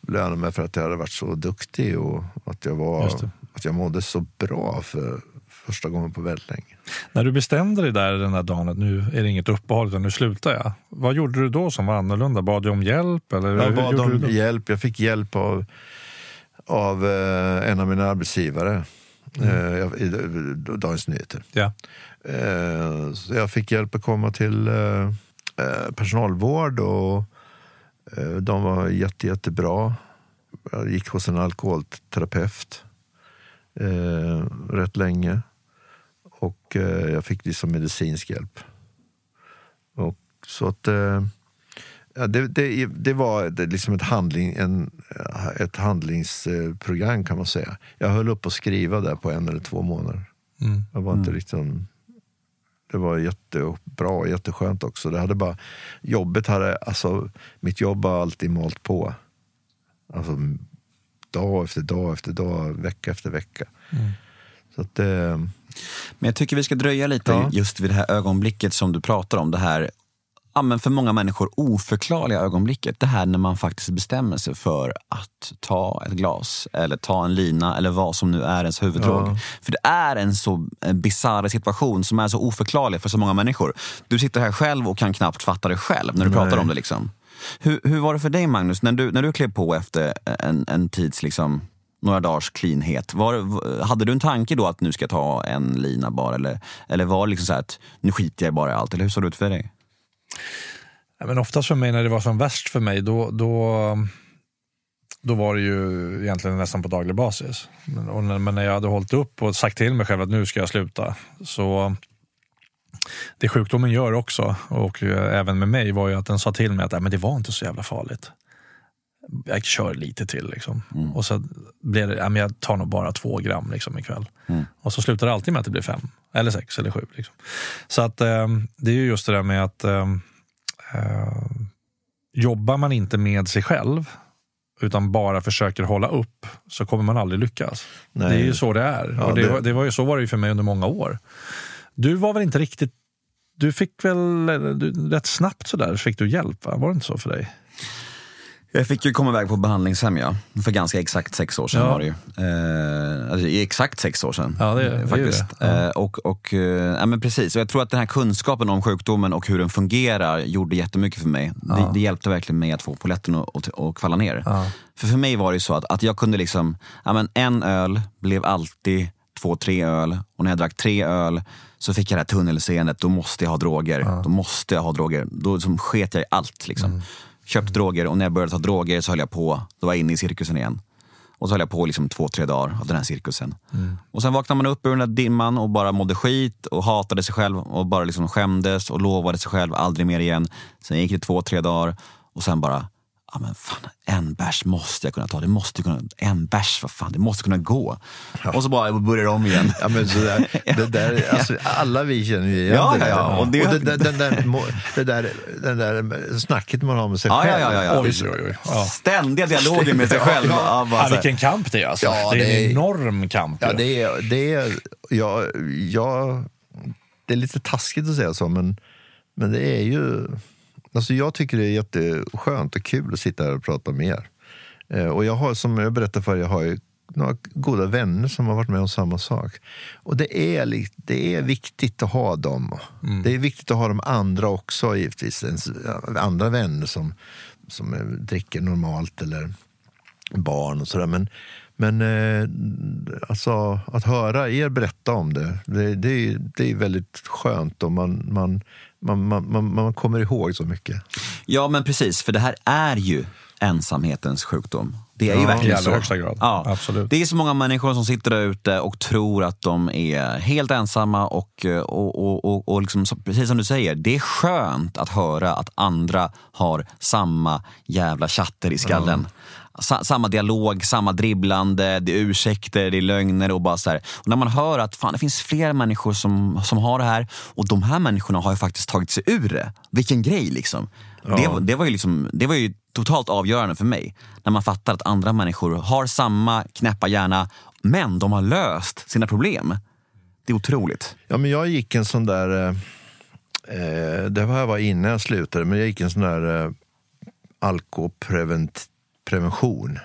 belöna mig för att jag hade varit så duktig och att jag, var, att jag mådde så bra för första gången på väldigt länge. När du bestämde dig där den där dagen att nu är det inget uppehåll utan nu slutar jag. Vad gjorde du då som var annorlunda? Bad du om hjälp? Eller Jag bad om hjälp. Jag fick hjälp av, av eh, en av mina arbetsgivare eh, jag- i Dagens Nyheter. Ja. Eh, så jag fick hjälp att komma till eh, eh, personalvård och eh, de var jätte, jättebra. Jag gick hos en alkoholterapeut eh, rätt länge. Och eh, jag fick liksom medicinsk hjälp. Och så att eh, ja, det, det, det var det, liksom ett, handling, en, ett handlingsprogram kan man säga. Jag höll upp att skriva där på en eller två månader. Mm. Jag var inte liksom, det var jättebra och jätteskönt också. Det hade bara, jobbet hade, alltså, mitt jobb har alltid malt på. Alltså, dag efter dag efter dag, vecka efter vecka. Så att, eh, Men jag tycker vi ska dröja lite Ja. just vid det här ögonblicket som du pratar om. Det här ja, men för många människor oförklarliga ögonblicket. Det här när man faktiskt bestämmer sig för att ta ett glas eller ta en lina eller vad som nu är ens huvuddrog. Ja. För det är en så bisarr situation som är så oförklarlig för så många människor. Du sitter här själv och kan knappt fatta det själv när du Nej. pratar om det. Liksom. Hur, hur var det för dig Magnus, när du, när du klev på efter en, en tids liksom, några dagars cleanhet. Var, hade du en tanke då att nu ska jag ta en lina bara? Eller, eller var det liksom så här att nu skiter jag bara i allt? Eller hur såg det ut för dig? Ja, men oftast för mig när det var som värst för mig, då, då, då var det ju egentligen nästan på daglig basis. Men, och när, men när jag hade hållit upp och sagt till mig själv att nu ska jag sluta, så det sjukdomen gör också, och även med mig, var ju att den sa till mig att men det var inte så jävla farligt. Jag kör lite till. Liksom. Och så blev det, ja, men jag tar nog bara två gram liksom, ikväll. Mm. Och så slutar det alltid med att det blir fem, eller sex eller sju. Liksom. Så att, eh, det är ju just det där med att eh, eh, jobbar man inte med sig själv utan bara försöker hålla upp så kommer man aldrig lyckas. Nej. Det är ju så det är. Ja, och det, det- Var, det var ju så var det ju för mig under många år. Du var väl inte riktigt... Du fick väl du, rätt snabbt sådär fick du hjälp? Va? Var det inte så för dig? Jag fick ju komma iväg på behandlingshem ja. För ganska exakt sex år sedan Ja. var det ju. Eh, alltså, i exakt sex år sedan. Ja, det- det är ju faktiskt. det. Ja. Eh, och, och, eh, ja, men precis. Och jag tror att den här kunskapen om sjukdomen och hur den fungerar gjorde jättemycket för mig. Ja. Det, det hjälpte verkligen mig att få polletten att, kvalla ner. För för mig var det ju så att, att jag kunde liksom, ja, men en öl blev alltid två, tre öl. Och när jag drack tre öl så fick jag det här tunnelseendet, då måste jag ha droger. Då måste jag ha droger. Då liksom sket jag i allt. Liksom. Köpte droger och när jag började ta droger så höll jag på, då var jag inne i cirkusen igen. Och så höll jag på liksom två, tre dagar av den här cirkusen. Och sen vaknade man upp ur den där dimman och bara mådde skit och hatade sig själv och bara liksom skämdes och lovade sig själv aldrig mer igen. Sen gick det två, tre dagar och sen bara, ja men fan, en bärs måste jag kunna ta. Det måste kunna, en bärs, vad fan, det måste kunna gå. Och så bara börjar det om igen. Ja, men så där, det där, alltså, alla vi känner ju igen Ja, det där. ja, ja. Och det- det, där, den där, må- det, där, den där snacket man har med sig Ja, själv. ja, ja, ja. Oj, oj, oj. Ja. Ständiga dialoger med sig själv. Ja, bara Ja, vilken kamp det är alltså. Ja, det är en enorm kamp. Ja, det är, det är, ja, ja, det är lite taskigt att säga så, men, men det är ju... Alltså jag tycker det är jätteskönt och kul att sitta här och prata med er. Eh, och jag har, som jag berättade för er, jag har ju några goda vänner som har varit med om samma sak. Och det är, det är viktigt att ha dem. Det är viktigt att ha de andra också, givetvis. Ens, andra vänner som, som eh, dricker normalt eller barn och sådär. Men, men eh, alltså, att höra er berätta om det, det, det, är, det är väldigt skönt och man, man, man, man, man, man kommer ihåg så mycket. Ja, men precis. För det här är ju ensamhetens sjukdom. Det är ju Ja, verkligen i allra så. högsta grad. Ja. Absolut. Det är så många människor som sitter där ute och tror att de är helt ensamma och, och, och, och, och liksom, precis som du säger, det är skönt att höra att andra har samma jävla chatter i skallen. Sa, samma dialog, samma dribblande, det är ursäkter, det är lögner och bara så här. Och när man hör att fan, det finns fler människor som, som har det här och de här människorna har ju faktiskt tagit sig ur det. Vilken grej liksom. Ja. Det, det, var ju liksom det var ju totalt avgörande för mig. När man fattar att andra människor har samma knäppa hjärna men de har löst sina problem. Det är otroligt. Ja, men jag gick en sån där... Eh, eh det var jag var innan jag slutade, men jag gick en sån där eh, alkoprevention.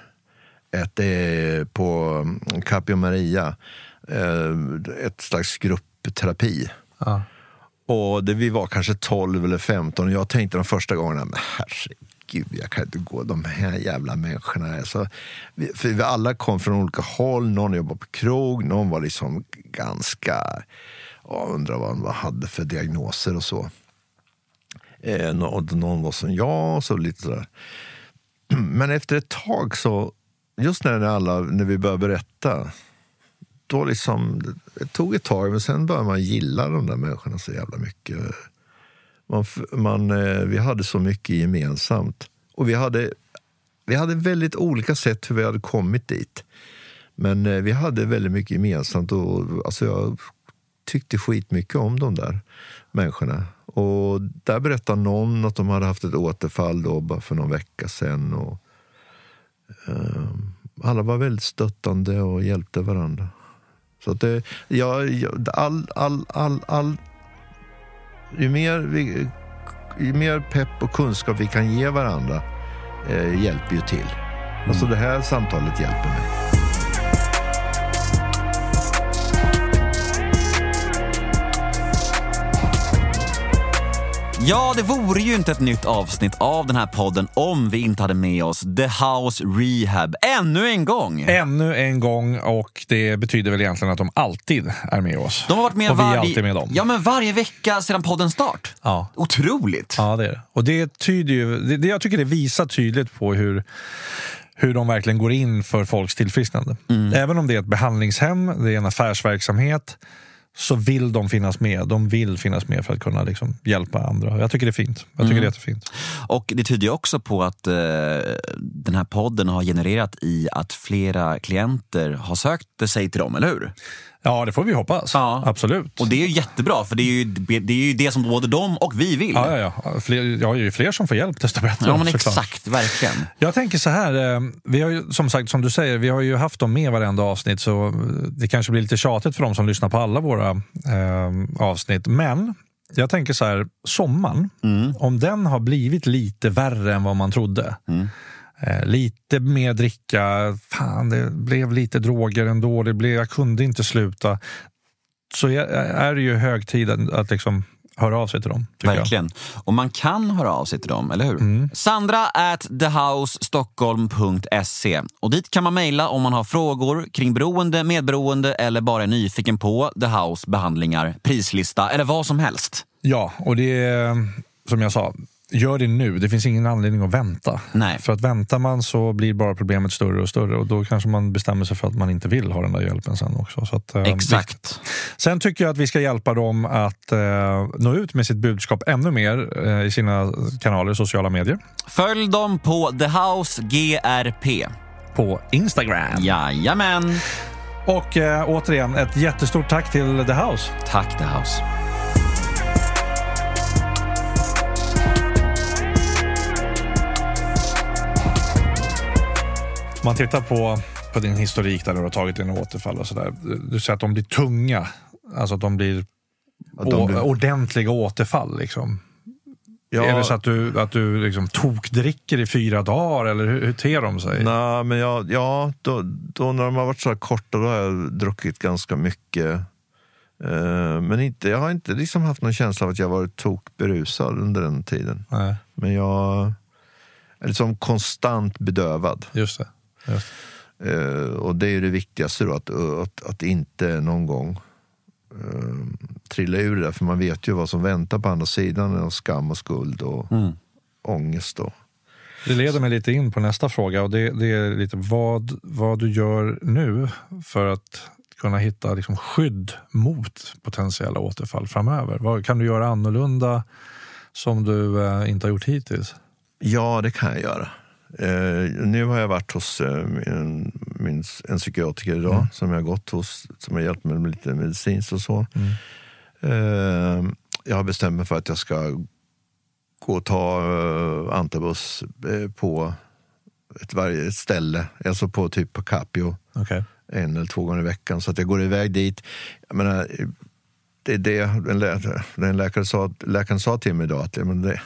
Ett, eh, på mm, Capio Maria. Eh, ett slags gruppterapi. Ja. Och det, vi var kanske 12 eller 15 och jag tänkte de första gångerna, men herregud, jag kan inte gå de här jävla människorna. Vi, för vi alla kom från olika håll, någon jobbade på krog, någon var liksom ganska, ja, undrar vad man hade för diagnoser och så. Eh, nå- någon var som jag, så lite sådär. Men efter ett tag så, just när, alla, när vi började berätta, då liksom, det tog ett tag, men sen började man gilla de där människorna så jävla mycket. Man, man, eh, vi hade så mycket gemensamt. Och vi hade, vi hade väldigt olika sätt hur vi hade kommit dit. Men eh, vi hade väldigt mycket gemensamt. Och, alltså jag tyckte skitmycket om dem. där människorna. Och där berättade någon att de hade haft ett återfall då bara för någon vecka sedan. Och, eh, alla var väldigt stöttande och hjälpte varandra. Så att det, ja, all, all, all, all, ju, mer vi, ju mer pepp och kunskap vi kan ge varandra eh, hjälper ju till. Alltså det här samtalet hjälper mig. Ja, det vore ju inte ett nytt avsnitt av den här podden om vi inte hade med oss The House Rehab ännu en gång. Ännu en gång och det betyder väl egentligen att de alltid är med oss. De har varit med och vi är varje, alltid med dem. Ja, men varje vecka sedan poddens start. Ja. Otroligt. Ja, det är det. Och det tyder ju, det, det, jag tycker det visar tydligt på hur hur de verkligen går in för folks tillfrisknande. Även om det är ett behandlingshem, det är en affärsverksamhet, så vill de finnas med. De vill finnas med för att kunna liksom hjälpa andra. Jag tycker det är fint. Jag tycker det är jättefint. Och det tyder ju också på att eh, den här podden har genererat i att flera klienter har sökt sig till dem, eller hur? Ja, det får vi hoppas. Ja. Absolut. Och det är ju jättebra, för det är ju det, är ju det som både de och vi vill. Ja, ja, ja. Fler, ja, ju fler som får hjälp, desto bättre. Ja, men såklart. exakt, verkligen. Jag tänker så här, eh, vi har ju, som sagt, som du säger, vi har ju haft dem med i varenda avsnitt så det kanske blir lite tjatigt för dem som lyssnar på alla våra eh, avsnitt. Men jag tänker så här, sommaren, om den har blivit lite värre än vad man trodde. Eh, lite mer dricka, fan det blev lite droger ändå, det blev, jag kunde inte sluta. Så är det ju hög tid att, liksom höra av sig till dem. tycker jag. Verkligen. Och man kan höra av sig till dem, eller hur? Mm. Sandra at thehousestockholm.se. Och dit kan man mejla om man har frågor kring beroende, medberoende eller bara är nyfiken på The House behandlingar, prislista eller vad som helst. Ja, och det är som jag sa, gör det nu. Det finns ingen anledning att vänta. Nej. För att väntar man så blir bara problemet större och större och då kanske man bestämmer sig för att man inte vill ha den där hjälpen sen också. Så att, eh, Exakt. Sen tycker jag att vi ska hjälpa dem att eh, nå ut med sitt budskap ännu mer eh, i sina kanaler, sociala medier. Följ dem på The House GRP. På Instagram. Jajamän. Och eh, återigen, ett jättestort tack till The House. Tack The House. Om man tittar på, på din historik där du har tagit dina återfall och sådär. Du, säger att de blir tunga. Alltså att de blir, Att de blir- ordentliga återfall. Liksom. Ja, Är det så att du, att du liksom tokdricker i fyra dagar eller hur, hur ter de sig? Nej, men jag, ja, då, då när de har varit så här korta då har jag druckit ganska mycket. Eh, men inte, jag har inte liksom haft någon känsla av att jag varit tokberusad under den tiden. Nej, Men jag är liksom konstant bedövad. just det. Eh, och det är det viktigaste då, att, att, att inte någon gång uh, trilla ur det där. För man vet ju vad som väntar på andra sidan av skam och skuld och Mm. ångest. Då. Det leder mig lite in på nästa fråga och det, det är lite vad, vad du gör nu för att kunna hitta liksom skydd mot potentiella återfall framöver. Vad kan du göra annorlunda som du eh, inte har gjort hittills? Ja, det kan jag göra. Eh, nu har jag varit hos eh, min, min, en psykiatriker idag Mm. som jag har gått hos, som har hjälpt mig med lite medicinskt och så. Mm. Eh, jag har bestämt mig för att jag ska gå och ta eh, antabus eh, på ett, varje ett ställe, alltså på typ på Capio Okej. en eller två gånger i veckan. Så att jag går iväg dit. Jag menar, det är det den, lä den läkare sa, läkaren sa till mig idag, att men det,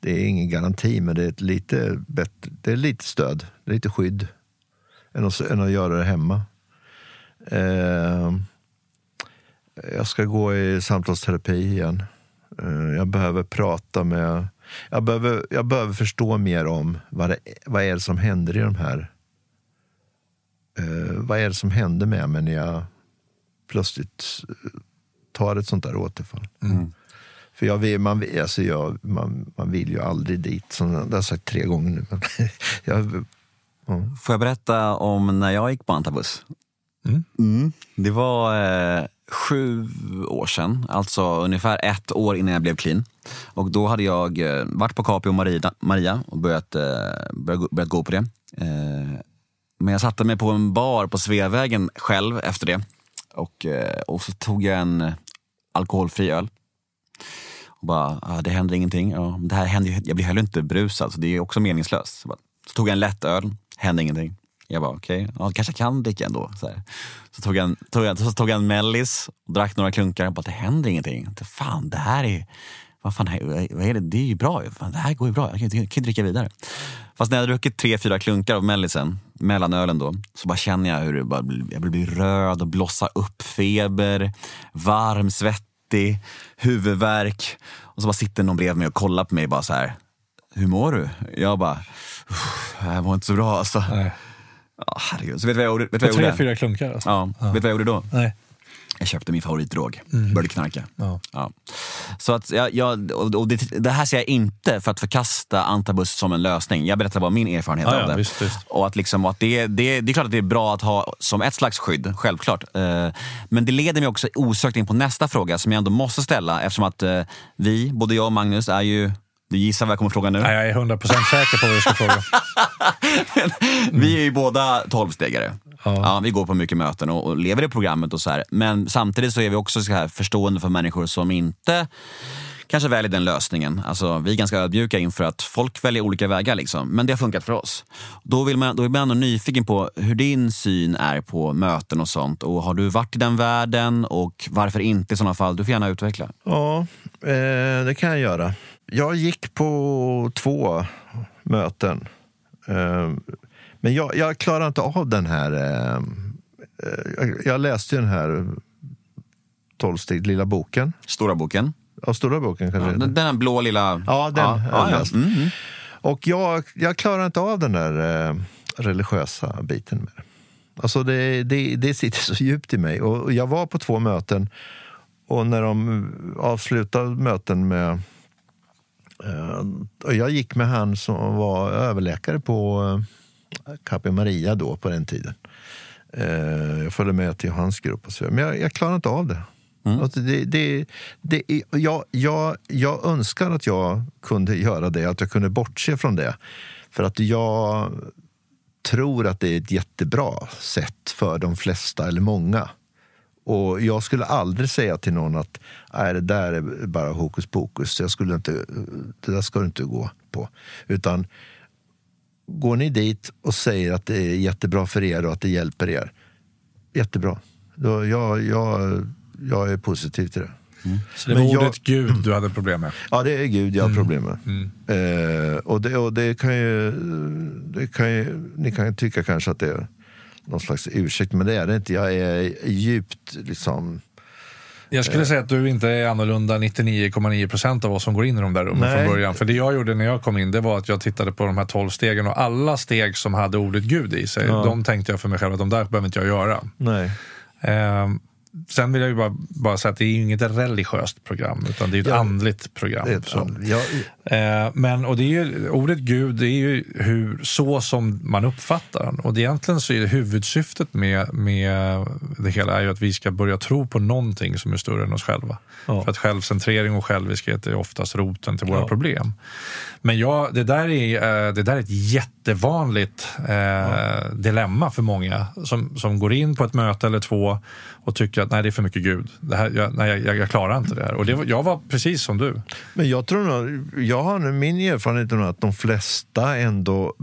det är ingen garanti, men det är, ett lite bättre, det är lite stöd, lite skydd än att, än att göra det hemma. Eh, jag ska gå i samtalsterapi igen. Eh, jag behöver prata med... Jag behöver, jag behöver förstå mer om vad, det, vad är det som händer i de här eh, vad är det som händer med mig när jag plötsligt eh, tar ett sånt där återfall? Mm. För jag vill, man, vill- alltså jag, man, man vill ju aldrig dit, som jag har sagt tre gånger nu. Men jag, Får jag berätta om när jag gick på antabus? Mm. Mm. Det var eh, sju år sedan, alltså ungefär ett år innan jag blev clean. Och då hade jag eh, varit på Capio Maria, Maria och börjat, eh, börjat, gå- börjat gå på det. Eh, men jag satte mig på en bar på Sveavägen själv efter det. Och, eh, och så tog jag en alkoholfri öl. Och bara, ah, det händer ingenting. Ja, det här händer, jag blir heller inte brusad, så det är också meningslöst. Så, bara, så tog jag en lätt öl, hände ingenting. Jag bara, okej, ja, kanske jag kan dricka ändå. Så, här. så, tog jag en, tog jag, så tog jag en mellis och drack några klunkar. Och bara, det händer ingenting. Fan, det här är vad fan, vad är det? det är ju bra. ju. Fan, det här går ju bra. Jag kan, ju dricka vidare. Fast när jag druckit tre, fyra klunkar av mellisen, mellanölen då, så bara känner jag hur det bara, jag blir röd och blossar upp, feber, varm, svettig, huvudvärk. Och så bara sitter någon bredvid mig och kollar på mig bara så här. Hur mår du? Jag bara, "Uff, jag mår inte så bra alltså. Nej. Ja, herregud. Så vet du vad jag gjorde? Vet du För vad jag tre, gjorde? fyra klunkar alltså? Ja, vet du vad jag gjorde då? Nej. Jag köpte min favoritdrog, Mm. började knarka. Ja. Ja. Så att jag, jag, och det, det här ser jag inte för att förkasta antabus som en lösning. Jag berättar bara min erfarenhet Ja, av ja, det. visst, visst. Och att liksom, att det, det, det är klart att det är bra att ha som ett slags skydd, självklart. Eh, Men det leder mig också osökt in på nästa fråga som jag ändå måste ställa eftersom att eh, vi, både jag och Magnus, är ju du gissar vad jag kommer fråga nu? Nej, jag är 100% säker på vad du ska fråga. Vi är ju båda tolvstegare. Ja. Ja. vi går på mycket möten och, och lever i programmet och så här. Men samtidigt så är vi också så här förstående för människor som inte kanske väljer den lösningen. Alltså, vi är ganska ödmjuka inför att folk väljer olika vägar. Liksom. Men det har funkat för oss. Då, vill man, då är man ändå nyfiken på hur din syn är på möten och sånt. Och Har du varit i den världen och varför inte i sådana fall? Du får gärna utveckla. Ja, eh, det kan jag göra. Jag gick på två möten. Eh, men jag, jag klarar inte av den här... Eh, eh, jag, läste ju den här tolvsteg lilla boken. Stora boken. Ja, stora boken kanske Ja, den, den blå lilla... Ja, den jag ja, läst. Mm. Och jag, jag klarar inte av den där eh, religiösa biten det. Alltså det, det, det sitter så djupt i mig. Och jag var på två möten och när de avslutade möten med... Eh, och jag gick med han som var överläkare på eh, Capio Maria då, på den tiden. Eh, jag följde med till hans grupp och så. Men jag, jag klarar inte av det. Alltså det, det, det, är- jag, jag, jag önskar att jag kunde göra det, att jag kunde bortse från det. För att jag tror att det är ett jättebra sätt för de flesta, eller många. Och jag skulle aldrig säga till någon att Nej, det där är bara hokus pokus, jag skulle inte, det där ska du inte gå på. Utan går ni dit och säger att det är jättebra för er och att det hjälper er, jättebra. Då, jag, jag, jag är positiv till det. Så det Men var jag- ordet Gud du hade problem med? Ja, det är Gud jag har problem med. Eh, och det, och det kan ju, det kan ju... Ni kan ju tycka kanske att det är någon slags ursäkt, men det är det inte. Jag är djupt liksom... Jag skulle säga att du inte är annorlunda 99,9 procent av oss som går in i de där rummen Nej. från början. För det jag gjorde när jag kom in, det var att jag tittade på de här 12 stegen och alla steg som hade ordet Gud i sig, Ja. de tänkte jag för mig själv att de där behöver inte jag göra. Nej. Eh, sen vill jag ju bara, bara säga att det är ju inget religiöst program, utan det är ett Ja. andligt program. Ett and- ja, Eh, men, och det är ju, ordet Gud, det är ju hur, så som man uppfattar den. Och det, egentligen så är det huvudsyftet med, med det hela är ju att vi ska börja tro på någonting som är större än oss själva. Ja. För att självcentrering och själviskhet är oftast roten till våra Ja. problem. Men ja, det där är, eh, det där är ett jättevanligt eh, dilemma för många som, som går in på ett möte eller två och tycker att nej, det är för mycket Gud. Det här, jag, nej, jag, jag klarar inte det här. Och det, jag var precis som du. Men jag tror nog, jag har nu min erfarenhet är nog att de flesta ändå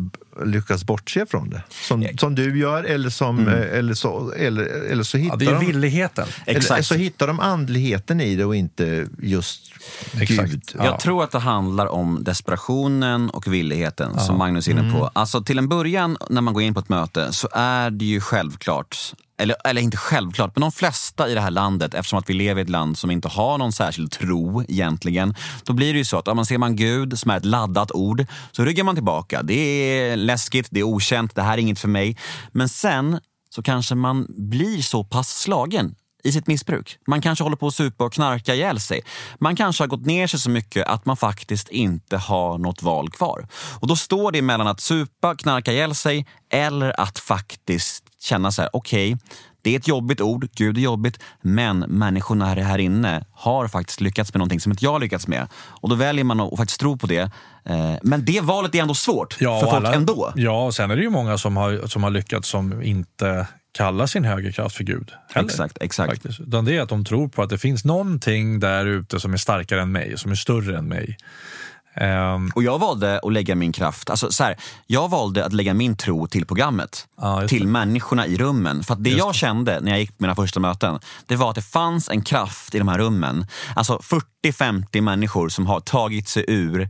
lyckas bortse från det. Som, som du gör, eller, som, eh, eller, så, eller, eller så Ja, hittar det är ju de... villigheten. Eller Exakt. så hittar de andligheten i det och inte just Exakt. Gud. Ja. Jag tror att det handlar om desperationen och villigheten som Magnus är inne på. Alltså till en början när man går in på ett möte så är det ju självklart, eller, eller inte självklart, men de flesta i det här landet, eftersom att vi lever i ett land som inte har någon särskild tro egentligen, då blir det ju så att om man ser man Gud som är ett laddat ord, så ryggar man tillbaka. Det är läskigt, det är okänt, det här är inget för mig. Men sen så kanske man blir så pass slagen i sitt missbruk. Man kanske håller på att supa och knarka ihjäl sig. Man kanske har gått ner sig så mycket att man faktiskt inte har något val kvar. Och då står det mellan att supa, knarka ihjäl sig eller att faktiskt känna så här, okej, det är ett jobbigt ord, Gud är jobbigt, men människorna här, här inne har faktiskt lyckats med någonting som inte jag har lyckats med. Och då väljer man att faktiskt tro på det. Eh, Men det valet är ändå svårt för och folk alla- ändå. Ja, och sen är det ju många som har, som har lyckats som inte kallar sin högerkraft för Gud. heller, Exakt, exakt. Faktiskt. Utan det är att de tror på att det finns någonting där ute som är starkare än mig, som är större än mig. Ehm, Och jag valde att lägga min kraft, alltså så här, jag valde att lägga min tro till programmet. Just till människorna i rummen. För att det jag kände när jag gick på mina första möten, det var att det fanns en kraft i de här rummen. Alltså 40-50 människor som har tagit sig ur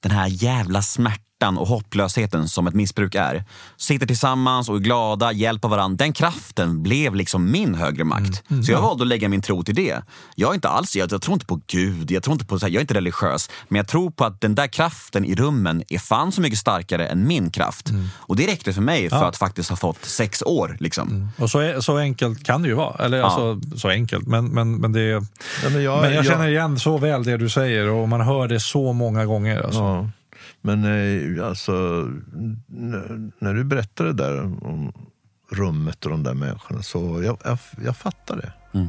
den här jävla smärtan och hopplösheten som ett missbruk är. Sitter tillsammans och är glada, hjälper varandra. Den kraften blev liksom min högre makt. så jag valde att lägga min tro till det. Jag är inte alls, jag, jag tror inte på Gud, jag tror inte på, så här, jag är inte religiös. Men jag tror på att den där kraften i rummen är fan så mycket starkare än min kraft. Och det räckte för mig för Ja. att faktiskt ha fått sex år. Liksom. och så, så enkelt kan det ju vara. Eller alltså, så enkelt, men, men, men det Ja, men jag, Men jag jag- känner igen så väl det du säger och man hör det så många gånger. Alltså. Ja, men eh, alltså, när du berättade det där om rummet och de där människorna så jag, jag, jag fattar det. Mm.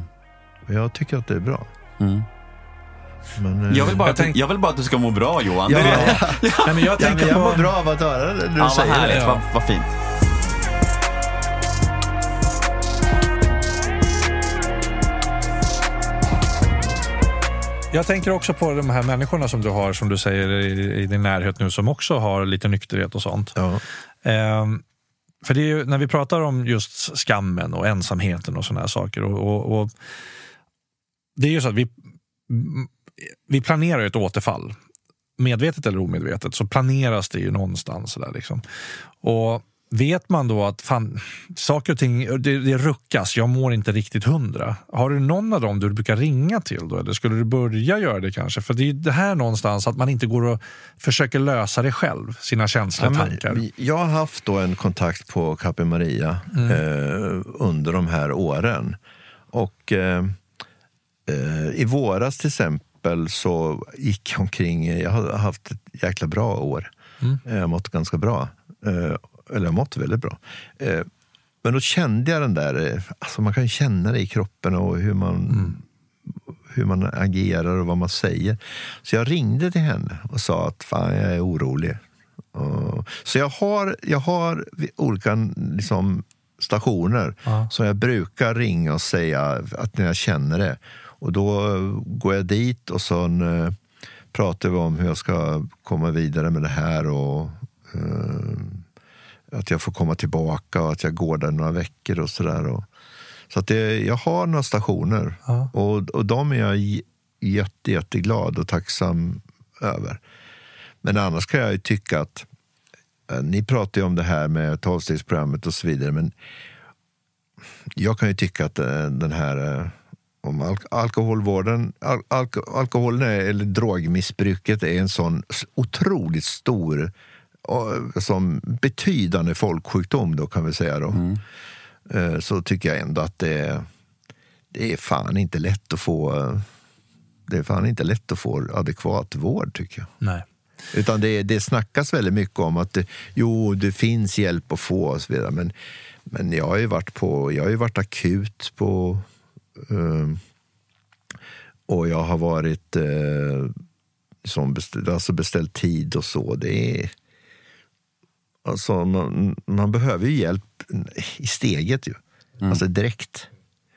Jag tycker att det är bra. Mm. Men, eh, Jag, vill bara Jag att, du- tänk- jag vill bara att du ska må bra Johan. Ja, Det det. Nej, men jag ja, tänker men jag på... mår bra av att höra det du Ja, vad säger. härligt, Ja. vad, vad fint. Jag tänker också på de här människorna som du har, som du säger i, i din närhet nu, som också har lite nykterhet och sånt. Ja. Ehm, för det är ju, när vi pratar om just skammen och ensamheten och sådana här saker. Och, och, och det är ju så att vi, mm, vi planerar ett återfall. Medvetet eller omedvetet så planeras det ju någonstans. Där liksom. Och vet man då att fan, saker och ting det, det ruckas, jag mår inte riktigt hundra. Har du någon av dem du brukar ringa till då? Eller skulle du börja göra det kanske? För det är ju det här någonstans att man inte går och försöker lösa det själv, sina känslor Ja, och tankar. men jag har haft då en kontakt på Cape Maria Mm. eh, under de här åren. Och eh, eh, i våras till exempel så gick jag omkring, jag har haft ett jäkla bra år. Mm. Jag har mått ganska bra. Eller jag mått väldigt bra. Eh, men då kände jag den där, eh, alltså man kan ju känna det i kroppen och hur man, Mm. hur man agerar och vad man säger. Så jag ringde till henne och sa att fan jag är orolig. Och- Så jag har, jag har olika liksom, stationer Ja. som jag brukar ringa och säga att när jag känner det. Och då går jag dit och så eh, pratar vi om hur jag ska komma vidare med det här och eh, att jag får komma tillbaka och att jag går där några veckor och sådär. Så att det, jag har några stationer Ja. och, och de är jag jätte, jätteglad och tacksam över. Men annars kan jag ju tycka att eh, ni pratar ju om det här med tolvstegsprogrammet och så vidare, men jag kan ju tycka att eh, den här eh, om alk alkoholvården, al alko alkoholen eller drogmissbruket är en sån otroligt stor som betydande folksjukdom då kan vi säga då. Eh, Så tycker jag ändå att det är, det är fan inte lätt att få eh, det är fan inte lätt att få adekvat vård tycker jag. Nej. Utan det, det snackas väldigt mycket om att det, jo, det finns hjälp att få och så vidare. Men, men jag har ju varit, på, jag har varit akut på um, och jag har varit uh, som beställt, alltså beställt tid och så. Det är, alltså, man, man behöver ju hjälp i steget ju. Mm. Alltså direkt.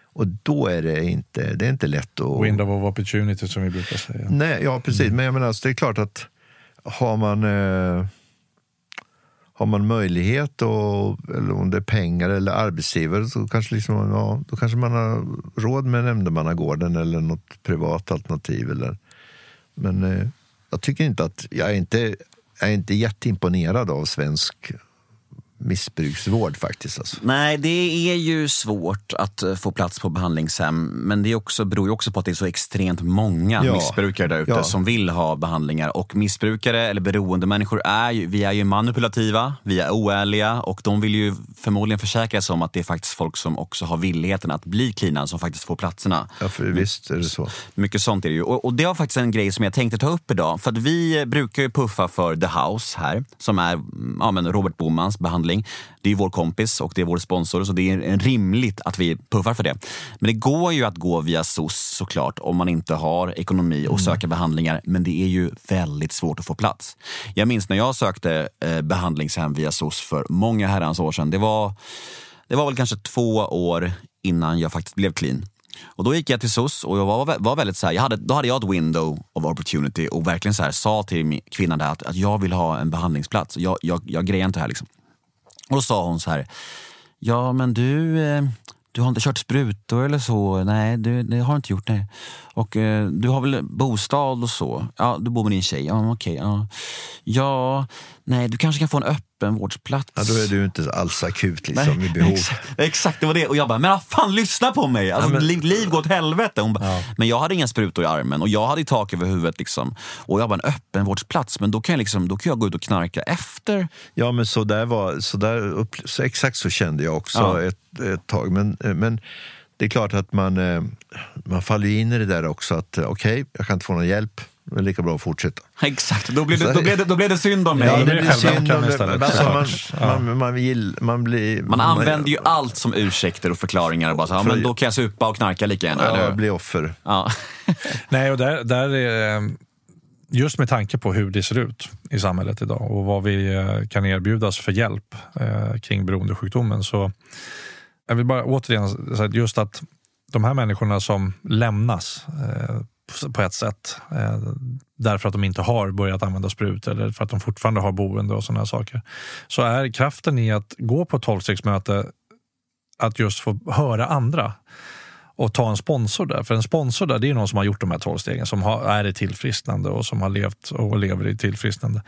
Och då är det inte, det är inte lätt att... Window of opportunity som vi brukar säga. Nej, ja, precis. Mm. Men jag menar, alltså, det är klart att har man, eh, har man möjlighet, och, eller om det är pengar eller arbetsgivare, så kanske, liksom, ja, då kanske man har råd med nämndemannagården eller något privat alternativ. Eller, men eh, jag tycker inte att, jag är inte, är inte jätteimponerad av svensk missbruksvård faktiskt. Alltså. Nej, det är ju svårt att eh, få plats på behandlingshem. Men det är också, beror ju också på att det är så extremt många ja. missbrukare där ute ja. som vill ha behandlingar. Och missbrukare eller beroendemänniskor är ju, vi är ju manipulativa, vi är oärliga och de vill ju förmodligen försäkra sig om att det är faktiskt folk som också har villigheten att bli cleana som faktiskt får platserna. Ja, för visst är det så. Mycket sånt är det ju. Och, och det var faktiskt en grej som jag tänkte ta upp idag. För att vi brukar ju puffa för The House här, som är ja, men Robert Bomans behandling behandling. Det är vår kompis och det är vår sponsor så det är rimligt att vi puffar för det. Men det går ju att gå via SOS såklart om man inte har ekonomi och mm. söka behandlingar. Men det är ju väldigt svårt att få plats. Jag minns när jag sökte eh, behandlingshem via SOS för många herrans år sedan. Det var, det var väl kanske två år innan jag faktiskt blev clean. Och då gick jag till SOS och jag var, var väldigt så här, jag hade, då hade jag ett window of opportunity och verkligen så här, sa till kvinnan där att, att jag vill ha en behandlingsplats. Jag, jag, jag grejer inte det här. Liksom. Och då sa hon så här, ja men du, eh, du har inte kört sprutor eller så? Nej, du, det har du inte gjort. Nej. Och eh, du har väl bostad och så? Ja, du bor med din tjej? Ja, okej. ja. ja, nej, du kanske kan få en öppenvårdsplats. Ja, då är du inte alls akut liksom, nej, i behov. Exakt, exakt, det var det. Och jag bara, men fan lyssna på mig! Alltså, ja, men... liv går åt helvete. Hon bara, ja. Men jag hade inga sprutor i armen och jag hade tak över huvudet. Liksom. Och jag bara, en öppenvårdsplats, men då kan, jag liksom, då kan jag gå ut och knarka efter. Ja, men så där var, så där, så exakt så kände jag också ja. ett, ett tag. Men, men det är klart att man, eh, man faller in i det där också. att eh, Okej, okay, jag kan inte få någon hjälp. Det är lika bra att fortsätta. Exakt, då blir det, då blir det, då blir det synd om mig. Ja, det blir synd om det. Alltså, man, man, man, man, vill, man, blir, man använder ju allt som ursäkter och förklaringar. Och bara så, ja, men då kan jag supa och knarka lika gärna. Ja, eller? bli offer. Ja. Nej, och där, där är, just med tanke på hur det ser ut i samhället idag och vad vi eh, kan erbjudas för hjälp eh, kring beroendesjukdomen så jag vill bara återigen säga just att de här människorna som lämnas eh, på ett sätt eh, därför att de inte har börjat använda sprut eller för att de fortfarande har boende och sådana saker. Så är kraften i att gå på tolvstegsmöte att just få höra andra och ta en sponsor där. För en sponsor där, det är någon som har gjort de här tolv stegen, som har, är i tillfrisknande och som har levt och lever i tillfrisknande.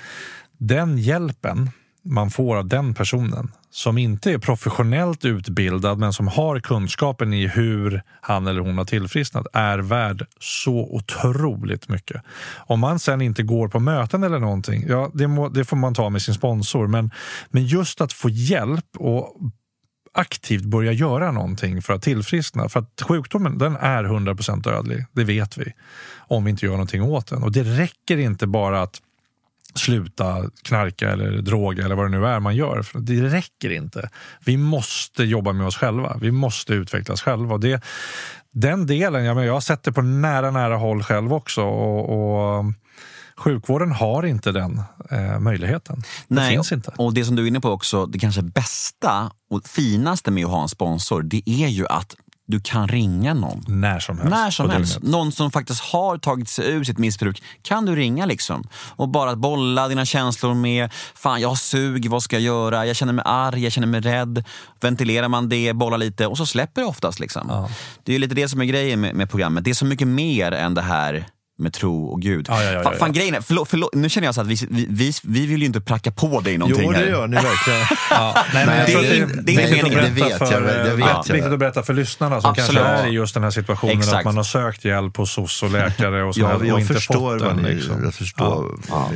Den hjälpen man får av den personen som inte är professionellt utbildad men som har kunskapen i hur han eller hon har tillfrisknat är värd så otroligt mycket. Om man sen inte går på möten eller någonting, ja det, må, det får man ta med sin sponsor men, men just att få hjälp och aktivt börja göra någonting för att tillfriskna. För att sjukdomen den är 100% dödlig, det vet vi. Om vi inte gör någonting åt den. Och det räcker inte bara att sluta knarka eller droga eller vad det nu är man gör. För det räcker inte. Vi måste jobba med oss själva. Vi måste utvecklas själva. Och det, den delen, ja, men jag har sett det på nära, nära håll själv också. och, och Sjukvården har inte den eh, möjligheten. Det Nej, finns inte. Och det som du är inne på också, det kanske bästa och finaste med att ha en sponsor, det är ju att du kan ringa någon. När som helst. När som helst. Någon som faktiskt har tagit sig ur sitt missbruk kan du ringa liksom. Och bara bolla dina känslor med, fan jag har sug, vad ska jag göra? Jag känner mig arg, jag känner mig rädd. Ventilerar man det, bollar lite och så släpper det oftast. Liksom. Ja. Det är lite det som är grejen med, med programmet. Det är så mycket mer än det här med tro och Gud. Ja, ja, ja, fan, fan grejen är, förlåt, förlåt, nu känner jag så att vi, vi, vi, vi vill ju inte pracka på dig någonting Jo, det gör ni verkligen. ja, nej, men det, är, det, är inte meningen. Det vet jag. För, det vet ja. jag. Viktigt att berätta för lyssnarna som Absolut. kanske är i just den här situationen Exakt. att man har sökt hjälp hos SOS och läkare och, så ja, och inte fått den. Ni, liksom. Jag förstår. Ja.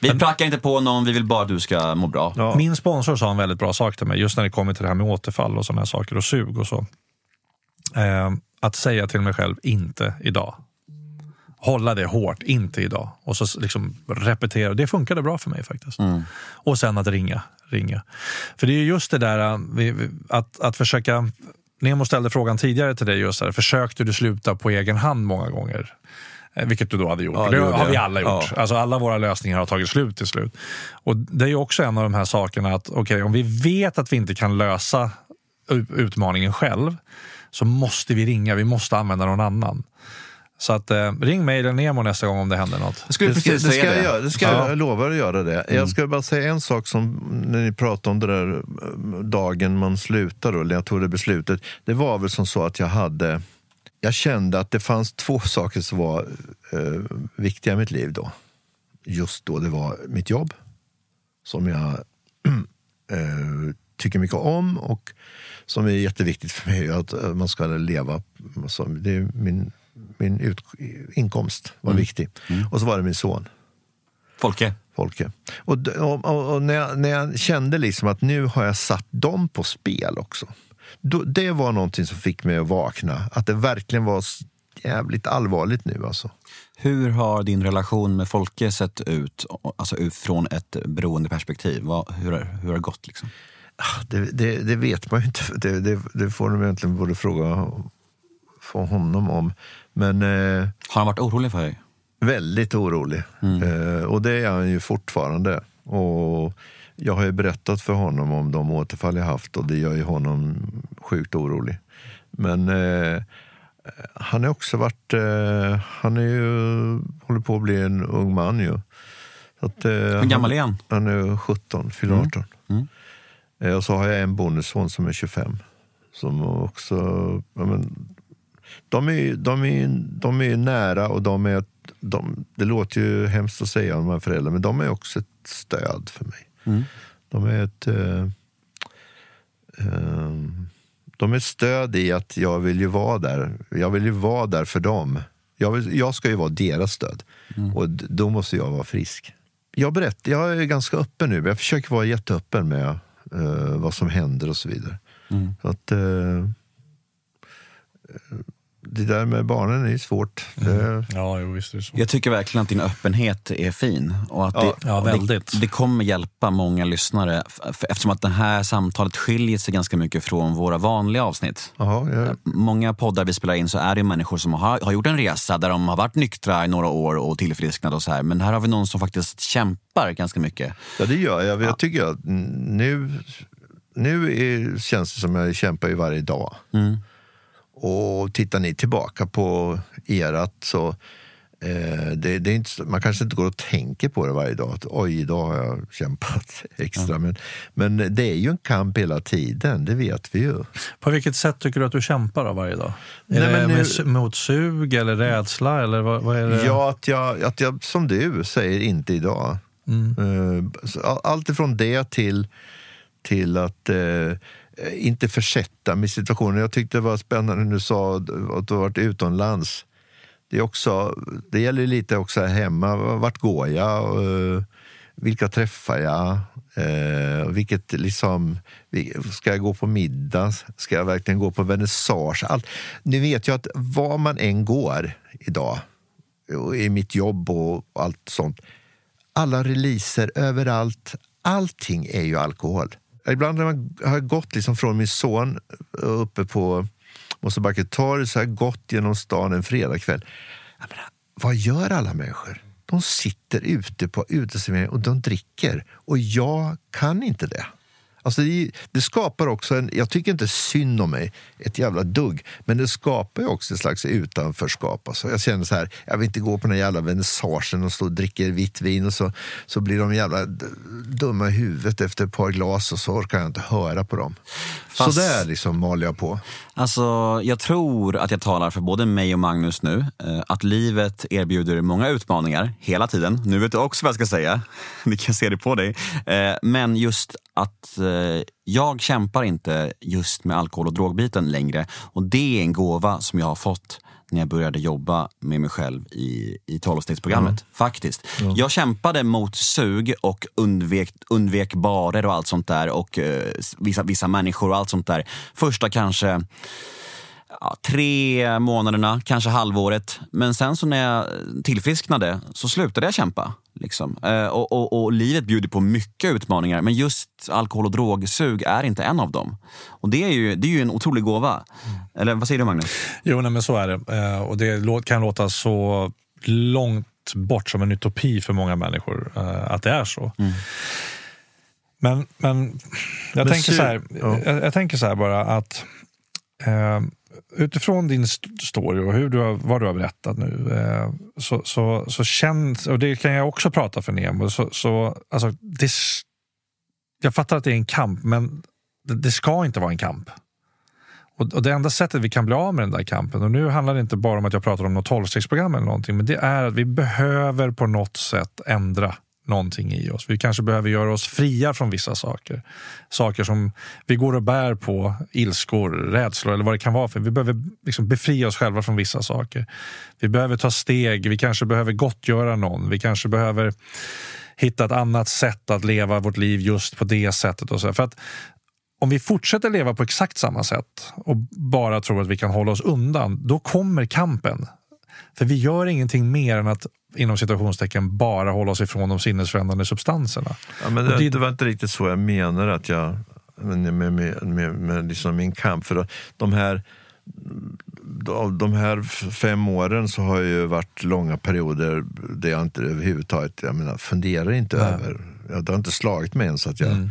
Vi prackar inte på någon, vi vill bara att du ska må bra. Min sponsor sa en väldigt bra sak till mig, just när det kommer till det här med återfall och sådana här saker och sug och så. Eh, att säga till mig själv, inte idag. Hålla det hårt, inte idag. Och så liksom repetera. Det funkade bra för mig faktiskt. Mm. Och sen att ringa. ringa. För det är just det där äh, att, att försöka... Nemo ställde frågan tidigare till dig, just här, försökte du sluta på egen hand många gånger? Eh, Vilket du då hade gjort. Ja, det det har vi alla gjort. Ja. Alltså alla våra lösningar har tagit slut till slut. Och Det är också en av de här sakerna att okej, om vi vet att vi inte kan lösa utmaningen själv så måste vi ringa. Vi måste använda någon annan. Så att, eh, ring mig eller Nemo nästa gång om det händer något. Jag skulle Det ska, precis det ska säga jag det. göra. Det ska Ja. Jag lovar att göra det. Jag ska bara säga en sak som när ni pratade om det där eh, dagen man slutar, eller jag tog det beslutet. Det var väl som så att jag hade... Jag kände att det fanns två saker som var eh, viktiga i mitt liv då. Just då, det var mitt jobb, som jag eh, tycker mycket om och som är jätteviktigt för mig att eh, man ska leva. Det är min, min ut, inkomst var viktig. Och så var det min son. Folke. Folke. Och, och, och, och när, jag, när jag kände liksom att nu har jag satt dem på spel också. Då, det var någonting som fick mig att vakna. Att det verkligen var jävligt allvarligt nu alltså. Hur har din relation med Folke sett ut, alltså från ett beroendeperspektiv? Vad, hur, hur har det gått? Liksom? Ah, Det, det, det vet man ju inte. Det, det, det får de egentligen borde fråga för honom om. Men eh, Har han varit orolig för dig? väldigt orolig. Eh, och det är han ju fortfarande. Och jag har ju berättat för honom om de återfall jag haft och det gör ju honom sjukt orolig. Men eh, han har också varit, eh, han är ju, håller på att bli en ung man ju. Att, eh, Hur gammal är han? Han är 17, fyller 18. Mm. Eh, Och så har jag en bonusson som är 25. Som också... Ja, men, de, är, de, är, de är nära och de är... De, det låter ju hemskt att säga om de här föräldrarna, men de är också ett stöd för mig. Mm. De är ett... Eh, eh, de är ett stöd i att jag vill ju vara där. Jag vill ju vara där för dem. Jag, vill, jag ska ju vara deras stöd. Och d- då måste jag vara frisk. Jag, berättar, jag är ganska öppen nu. Jag försöker vara jätteöppen med eh, vad som händer och så vidare. Mm. Så att, eh, det där med barnen är svårt. Det, Ja, jo, visst är det så. Jag tycker verkligen att din öppenhet är fin. Och att Ja, det, ja, och det, väldigt. det kommer hjälpa många lyssnare. Eftersom att det här samtalet skiljer sig ganska mycket från våra vanliga avsnitt. Jaha, jag, Många poddar vi spelar in så är det människor som har, har gjort en resa där de har varit nyktra i några år och tillfrisknat och så här. Men här har vi någon som faktiskt kämpar ganska mycket. ja, det gör jag. Jag tycker att nu, nu är, känns det som jag kämpar ju varje dag. Mm. Och tittar ni tillbaka på erat så eh, det, det är inte, man kanske inte går och tänker på det varje dag. Att, Oj, idag har jag kämpat extra. Men, men det är ju en kamp hela tiden, det vet vi ju. På vilket sätt tycker du att du kämpar då varje dag? Nej, är det men nu- mot sug eller rädsla? Eller vad, vad är det? Ja, att jag, att jag som du säger inte idag. Mm. Eh, Allt ifrån det till, till att eh, Eh, inte försätta mig i situationen. Jag tyckte det var spännande när du sa att du har varit utomlands. Det, är också, det gäller lite också här hemma. Vart går jag? Eh, vilka träffar jag? Eh, vilket liksom, ska jag gå på middag? Ska jag verkligen gå på vernissage? Allt. Ni vet ju att var man än går idag, i mitt jobb och allt sånt. Alla releaser överallt, allting är ju alkohol. Ibland när man har gått liksom från min son eh, uppe på Mosebacke torg så har jag gått genom stan en fredagkväll. Jag menar, vad gör alla människor? De sitter ute på uteserveringar och de dricker. Och jag kan inte det. Alltså det, det skapar också en, jag tycker inte synd om mig ett jävla dugg, men det skapar ju också ett slags utanförskap. Alltså jag känner så här, jag vill inte gå på den jävla vernissagen och stå och dricka vitt vin och så, så blir de jävla dumma i huvudet efter ett par glas och så orkar jag inte höra på dem. Fast- Så där liksom maler jag på. Alltså, jag tror att jag talar för både mig och Magnus nu. Eh, att livet erbjuder många utmaningar hela tiden. Nu vet du också vad jag ska säga. Ni kan se det på dig. Eh, men just att eh, jag kämpar inte just med alkohol och drogbiten längre. Och det är en gåva som jag har fått när jag började jobba med mig själv i, i 12-stegsprogrammet. Faktiskt. Jag kämpade mot sug och undvek, undvek barer och allt sånt där och eh, vissa, vissa människor och allt sånt där. Första kanske ja, tre månaderna, kanske halvåret. Men sen så när jag tillfrisknade så slutade jag kämpa. Liksom. Eh, och, och, och, livet bjuder på mycket utmaningar, men just alkohol och drogsug är inte en av dem. Och det är ju, det är ju en otrolig gåva. Mm. Eller vad säger du Magnus? Jo, nej, men så är det. Eh, och det kan låta så långt bort som en utopi för många människor eh, att det är så. Mm. Men, men jag, men tänker så här, ja. jag, jag, tänker så här bara att eh, utifrån din story och hur du har, vad du har berättat nu eh, så, så, så känns, och det kan jag också prata för Nemo, så, så alltså, det, jag fattar att det är en kamp men det, det ska inte vara en kamp. Och, och, Det enda sättet vi kan bli av med den där kampen, och nu handlar det inte bara om att jag pratar om något tolvstegsprogram eller någonting, men det är att vi behöver på något sätt ändra någonting i oss. Vi kanske behöver göra oss fria från vissa saker. Saker som vi går och bär på, ilskor, rädslor eller vad det kan vara. för Vi behöver liksom befria oss själva från vissa saker. Vi behöver ta steg, vi kanske behöver gottgöra någon. Vi kanske behöver hitta ett annat sätt att leva vårt liv just på det sättet. Och så. För att om vi fortsätter leva på exakt samma sätt och bara tror att vi kan hålla oss undan, då kommer kampen. För vi gör ingenting mer än att inom situationstecken bara hålla oss ifrån de sinnesförändrande substanserna. Ja, men det, det, var inte riktigt så jag menar att jag med, med, med, med, med liksom min kamp. För de här, de här fem åren så har ju varit långa perioder där jag inte överhuvudtaget jag menar, funderar inte Nej. över. Det har inte slagit mig ens att jag mm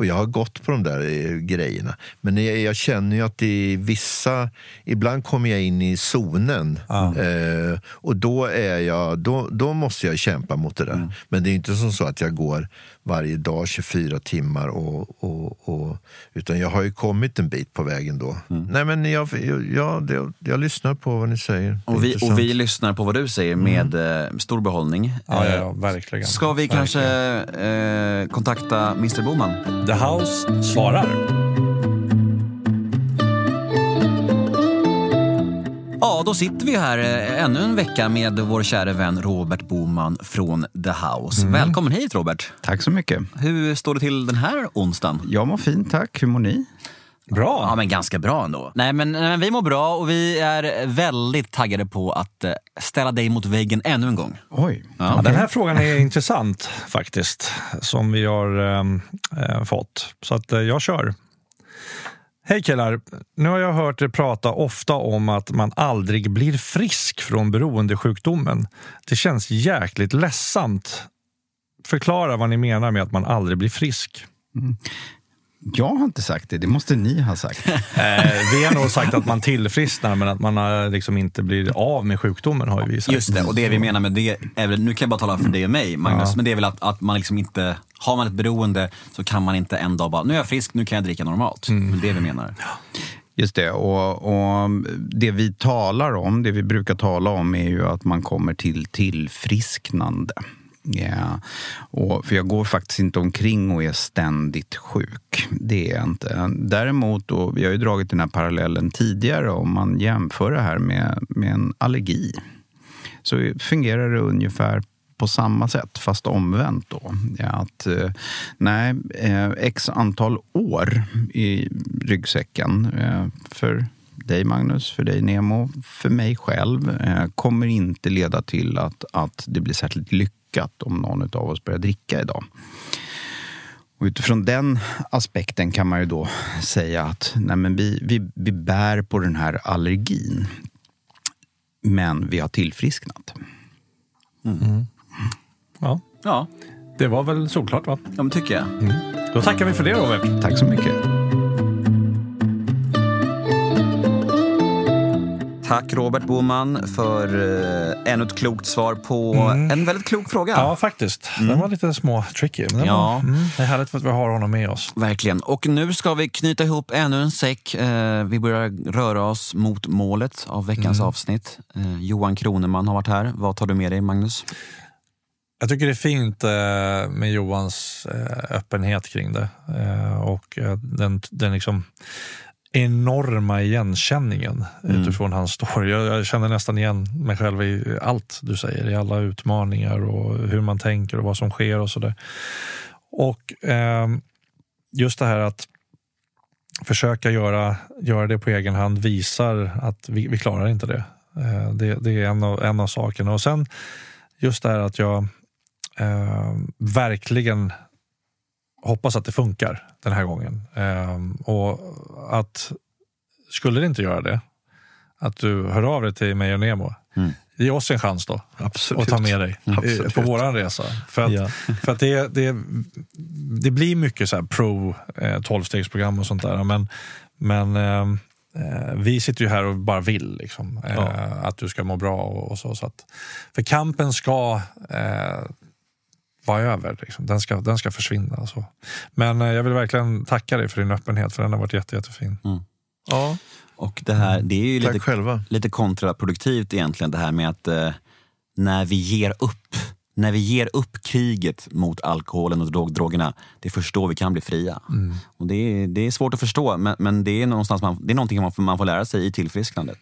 och jag har gått på de där eh, grejerna. Men jag, jag känner ju att i vissa, ibland kommer jag in i zonen. Ah. Eh, och då, är jag, då, då måste jag kämpa mot det där. Mm. Men det är inte som så att jag går varje dag 24 timmar. Och, och, och, utan jag har ju kommit en bit på vägen då. Mm. Nej, men jag, jag, jag, jag, lyssnar på vad ni säger. Och vi, och vi lyssnar på vad du säger med mm. Eh, stor behållning. Ja, ja, ja, verkligen. Ska vi verkligen. kanske eh, kontakta Mr Boman? The House svarar. Ja, då sitter vi här eh, ännu en vecka med vår kära vän Robert Boman från The House. Mm. Välkommen hit Robert! Tack så mycket! Hur står det till den här onsdagen? Jag mår fint tack, hur mår ni? Bra! Ja, men ganska bra ändå. Nej, men, men vi mår bra och vi är väldigt taggade på att eh, ställa dig mot väggen ännu en gång. Oj. Ja. Ja, den här frågan är intressant faktiskt, som vi har äh, fått. Så att jag kör. Hej killar! Nu har jag hört er prata ofta om att man aldrig blir frisk från beroendesjukdomen. Det känns jäkligt ledsamt. Förklara vad ni menar med att man aldrig blir frisk. Mm. Jag har inte sagt det, det måste ni ha sagt. eh, vi har nog sagt att man tillfrisknar men att man eh, liksom inte blir av med sjukdomen har vi sagt. Just det, och det vi menar med det, är väl, nu kan jag bara tala för dig och mig Magnus, ja. men det är väl att, att man liksom inte, har man ett beroende så kan man inte en dag bara, nu är jag frisk, nu kan jag dricka normalt. Mm. Det är det vi menar. Just det, och, och, det vi talar om, det vi brukar tala om är ju att man kommer till tillfrisknande. Yeah. Och, för jag går faktiskt inte omkring och är ständigt sjuk. Det är jag inte. Däremot, och vi har ju dragit den här parallellen tidigare, om man jämför det här med, med en allergi så fungerar det ungefär på samma sätt, fast omvänt. Då. Ja, att, eh, nej, eh, x antal år i ryggsäcken eh, för dig Magnus, för dig Nemo, för mig själv kommer inte leda till att, att det blir särskilt lyckat lyckat om någon av oss börjar dricka idag. Och utifrån den aspekten kan man ju då säga att nej men vi, vi, vi bär på den här allergin. Men vi har tillfrisknat. Mm. Mm. Ja. ja. Det var väl solklart va? Ja, men tycker jag. Mm. Då tackar vi för det Robert. Tack så mycket. Tack Robert Boman för uh, ännu ett klokt svar på mm. en väldigt klok fråga. Ja, faktiskt. Mm. Den var lite små tricky. Men ja. Var, mm, det är härligt att vi har honom med oss. Verkligen. Och nu ska vi knyta ihop ännu en säck. Uh, vi börjar röra oss mot målet av veckans mm. avsnitt. Uh, Johan Kroneman har varit här. Vad tar du med dig, Magnus? Jag tycker det är fint med Johans öppenhet kring det. Och den, den liksom enorma igenkänningen mm. utifrån hans story. Jag, jag, känner nästan igen mig själv i allt du säger, i alla utmaningar och hur man tänker och vad som sker och sådär. Och eh, just det här att försöka göra, göra det på egen hand visar att vi, vi klarar inte det. Eh, det. Det är en av, en av sakerna. Och sen just det här att jag eh, verkligen hoppas att det funkar den här gången. Eh, och att skulle det inte göra det, att du hör av dig till mig och Nemo. Mm. Ge oss en chans då Absolut. och ta med dig i- Absolut. på våran resa. För att, Ja. för att det, det, det blir mycket så här pro eh, 12-stegsprogram och sånt där. Men, men eh, eh, vi sitter ju här och bara vill liksom, eh, Ja. att du ska må bra. Och, och så, så att, för kampen ska eh, vara över. Liksom. Den, ska, den ska försvinna. Så. Men eh, jag vill verkligen tacka dig för din öppenhet, för den har varit jätte, jättefin. Ja, Och det här, det är ju tack lite, själva. lite kontraproduktivt egentligen det här med att eh, när vi ger upp när vi ger upp kriget mot alkoholen och drog, drogerna, det är först då vi kan bli fria. Och det, är, det är svårt att förstå, men, men det, är någonstans man, det är någonting man får, man får lära sig i tillfrisknandet.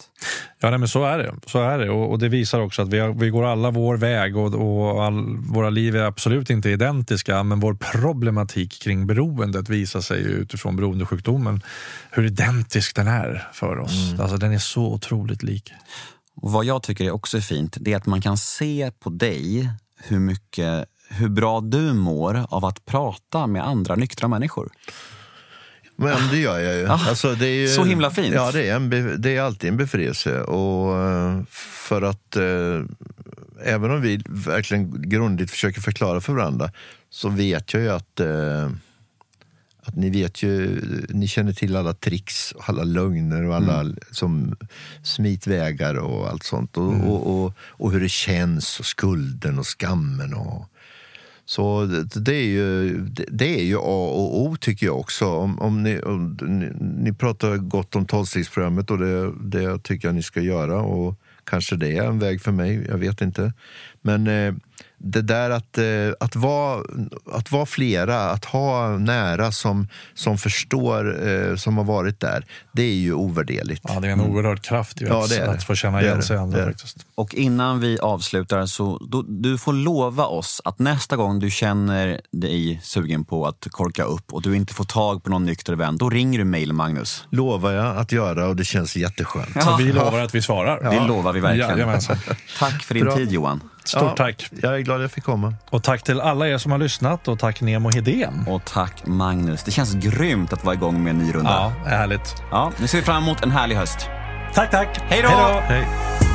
Ja, nej, men så är det. Så är det. Och, och det visar också att vi, har, vi går alla vår väg och, och all, våra liv är absolut inte identiska, men vår problematik kring beroendet visar sig utifrån beroendesjukdomen hur identisk den är för oss. Alltså, den är så otroligt lik. Och vad jag tycker är också fint, det är att man kan se på dig hur mycket hur bra du mår av att prata med andra nyktra människor. Men det gör jag ju. Alltså, det är ju så himla fint. Ja, det är, en, det är alltid en befrielse. Och, eh, för att eh, även om vi verkligen grundligt försöker förklara för varandra så vet jag ju att, eh, att ni vet ju, ni känner till alla tricks, och alla lögner och alla Mm. som smitvägar och allt sånt. Och, och, och, och hur det känns och skulden och skammen. och så det, är ju, det, det är ju A och O tycker jag också. Om, om ni, om, ni, ni pratar gott om tolvstegsprogrammet och det, det tycker jag ni ska göra. Och kanske det är en väg för mig, jag vet inte. Men eh, det där att, eh, att, vara, att vara flera, att ha nära som, som förstår, eh, som har varit där, det är ju ovärderligt. Ja, det är en oerhörd kraft i Ja, att, att få känna igen sig i andra. Faktiskt. Och innan vi avslutar så då, du får lova oss att nästa gång du känner dig sugen på att korka upp och du inte får tag på någon nykter vän, då ringer du mail Magnus. Lovar jag att göra och det känns jätteskönt. Så vi lovar att vi svarar. Det lovar vi verkligen. Jajamensan. Tack för din Bra. tid Johan. Stort Ja, tack. Jag är glad jag fick komma. Och tack till alla er som har lyssnat och tack Nemo Hedén. Och tack Magnus. Det känns grymt att vara igång med en ny runda. Ja, härligt. Ja, nu ser vi fram emot en härlig höst. Tack, tack. Hej då! Hej då. Hej.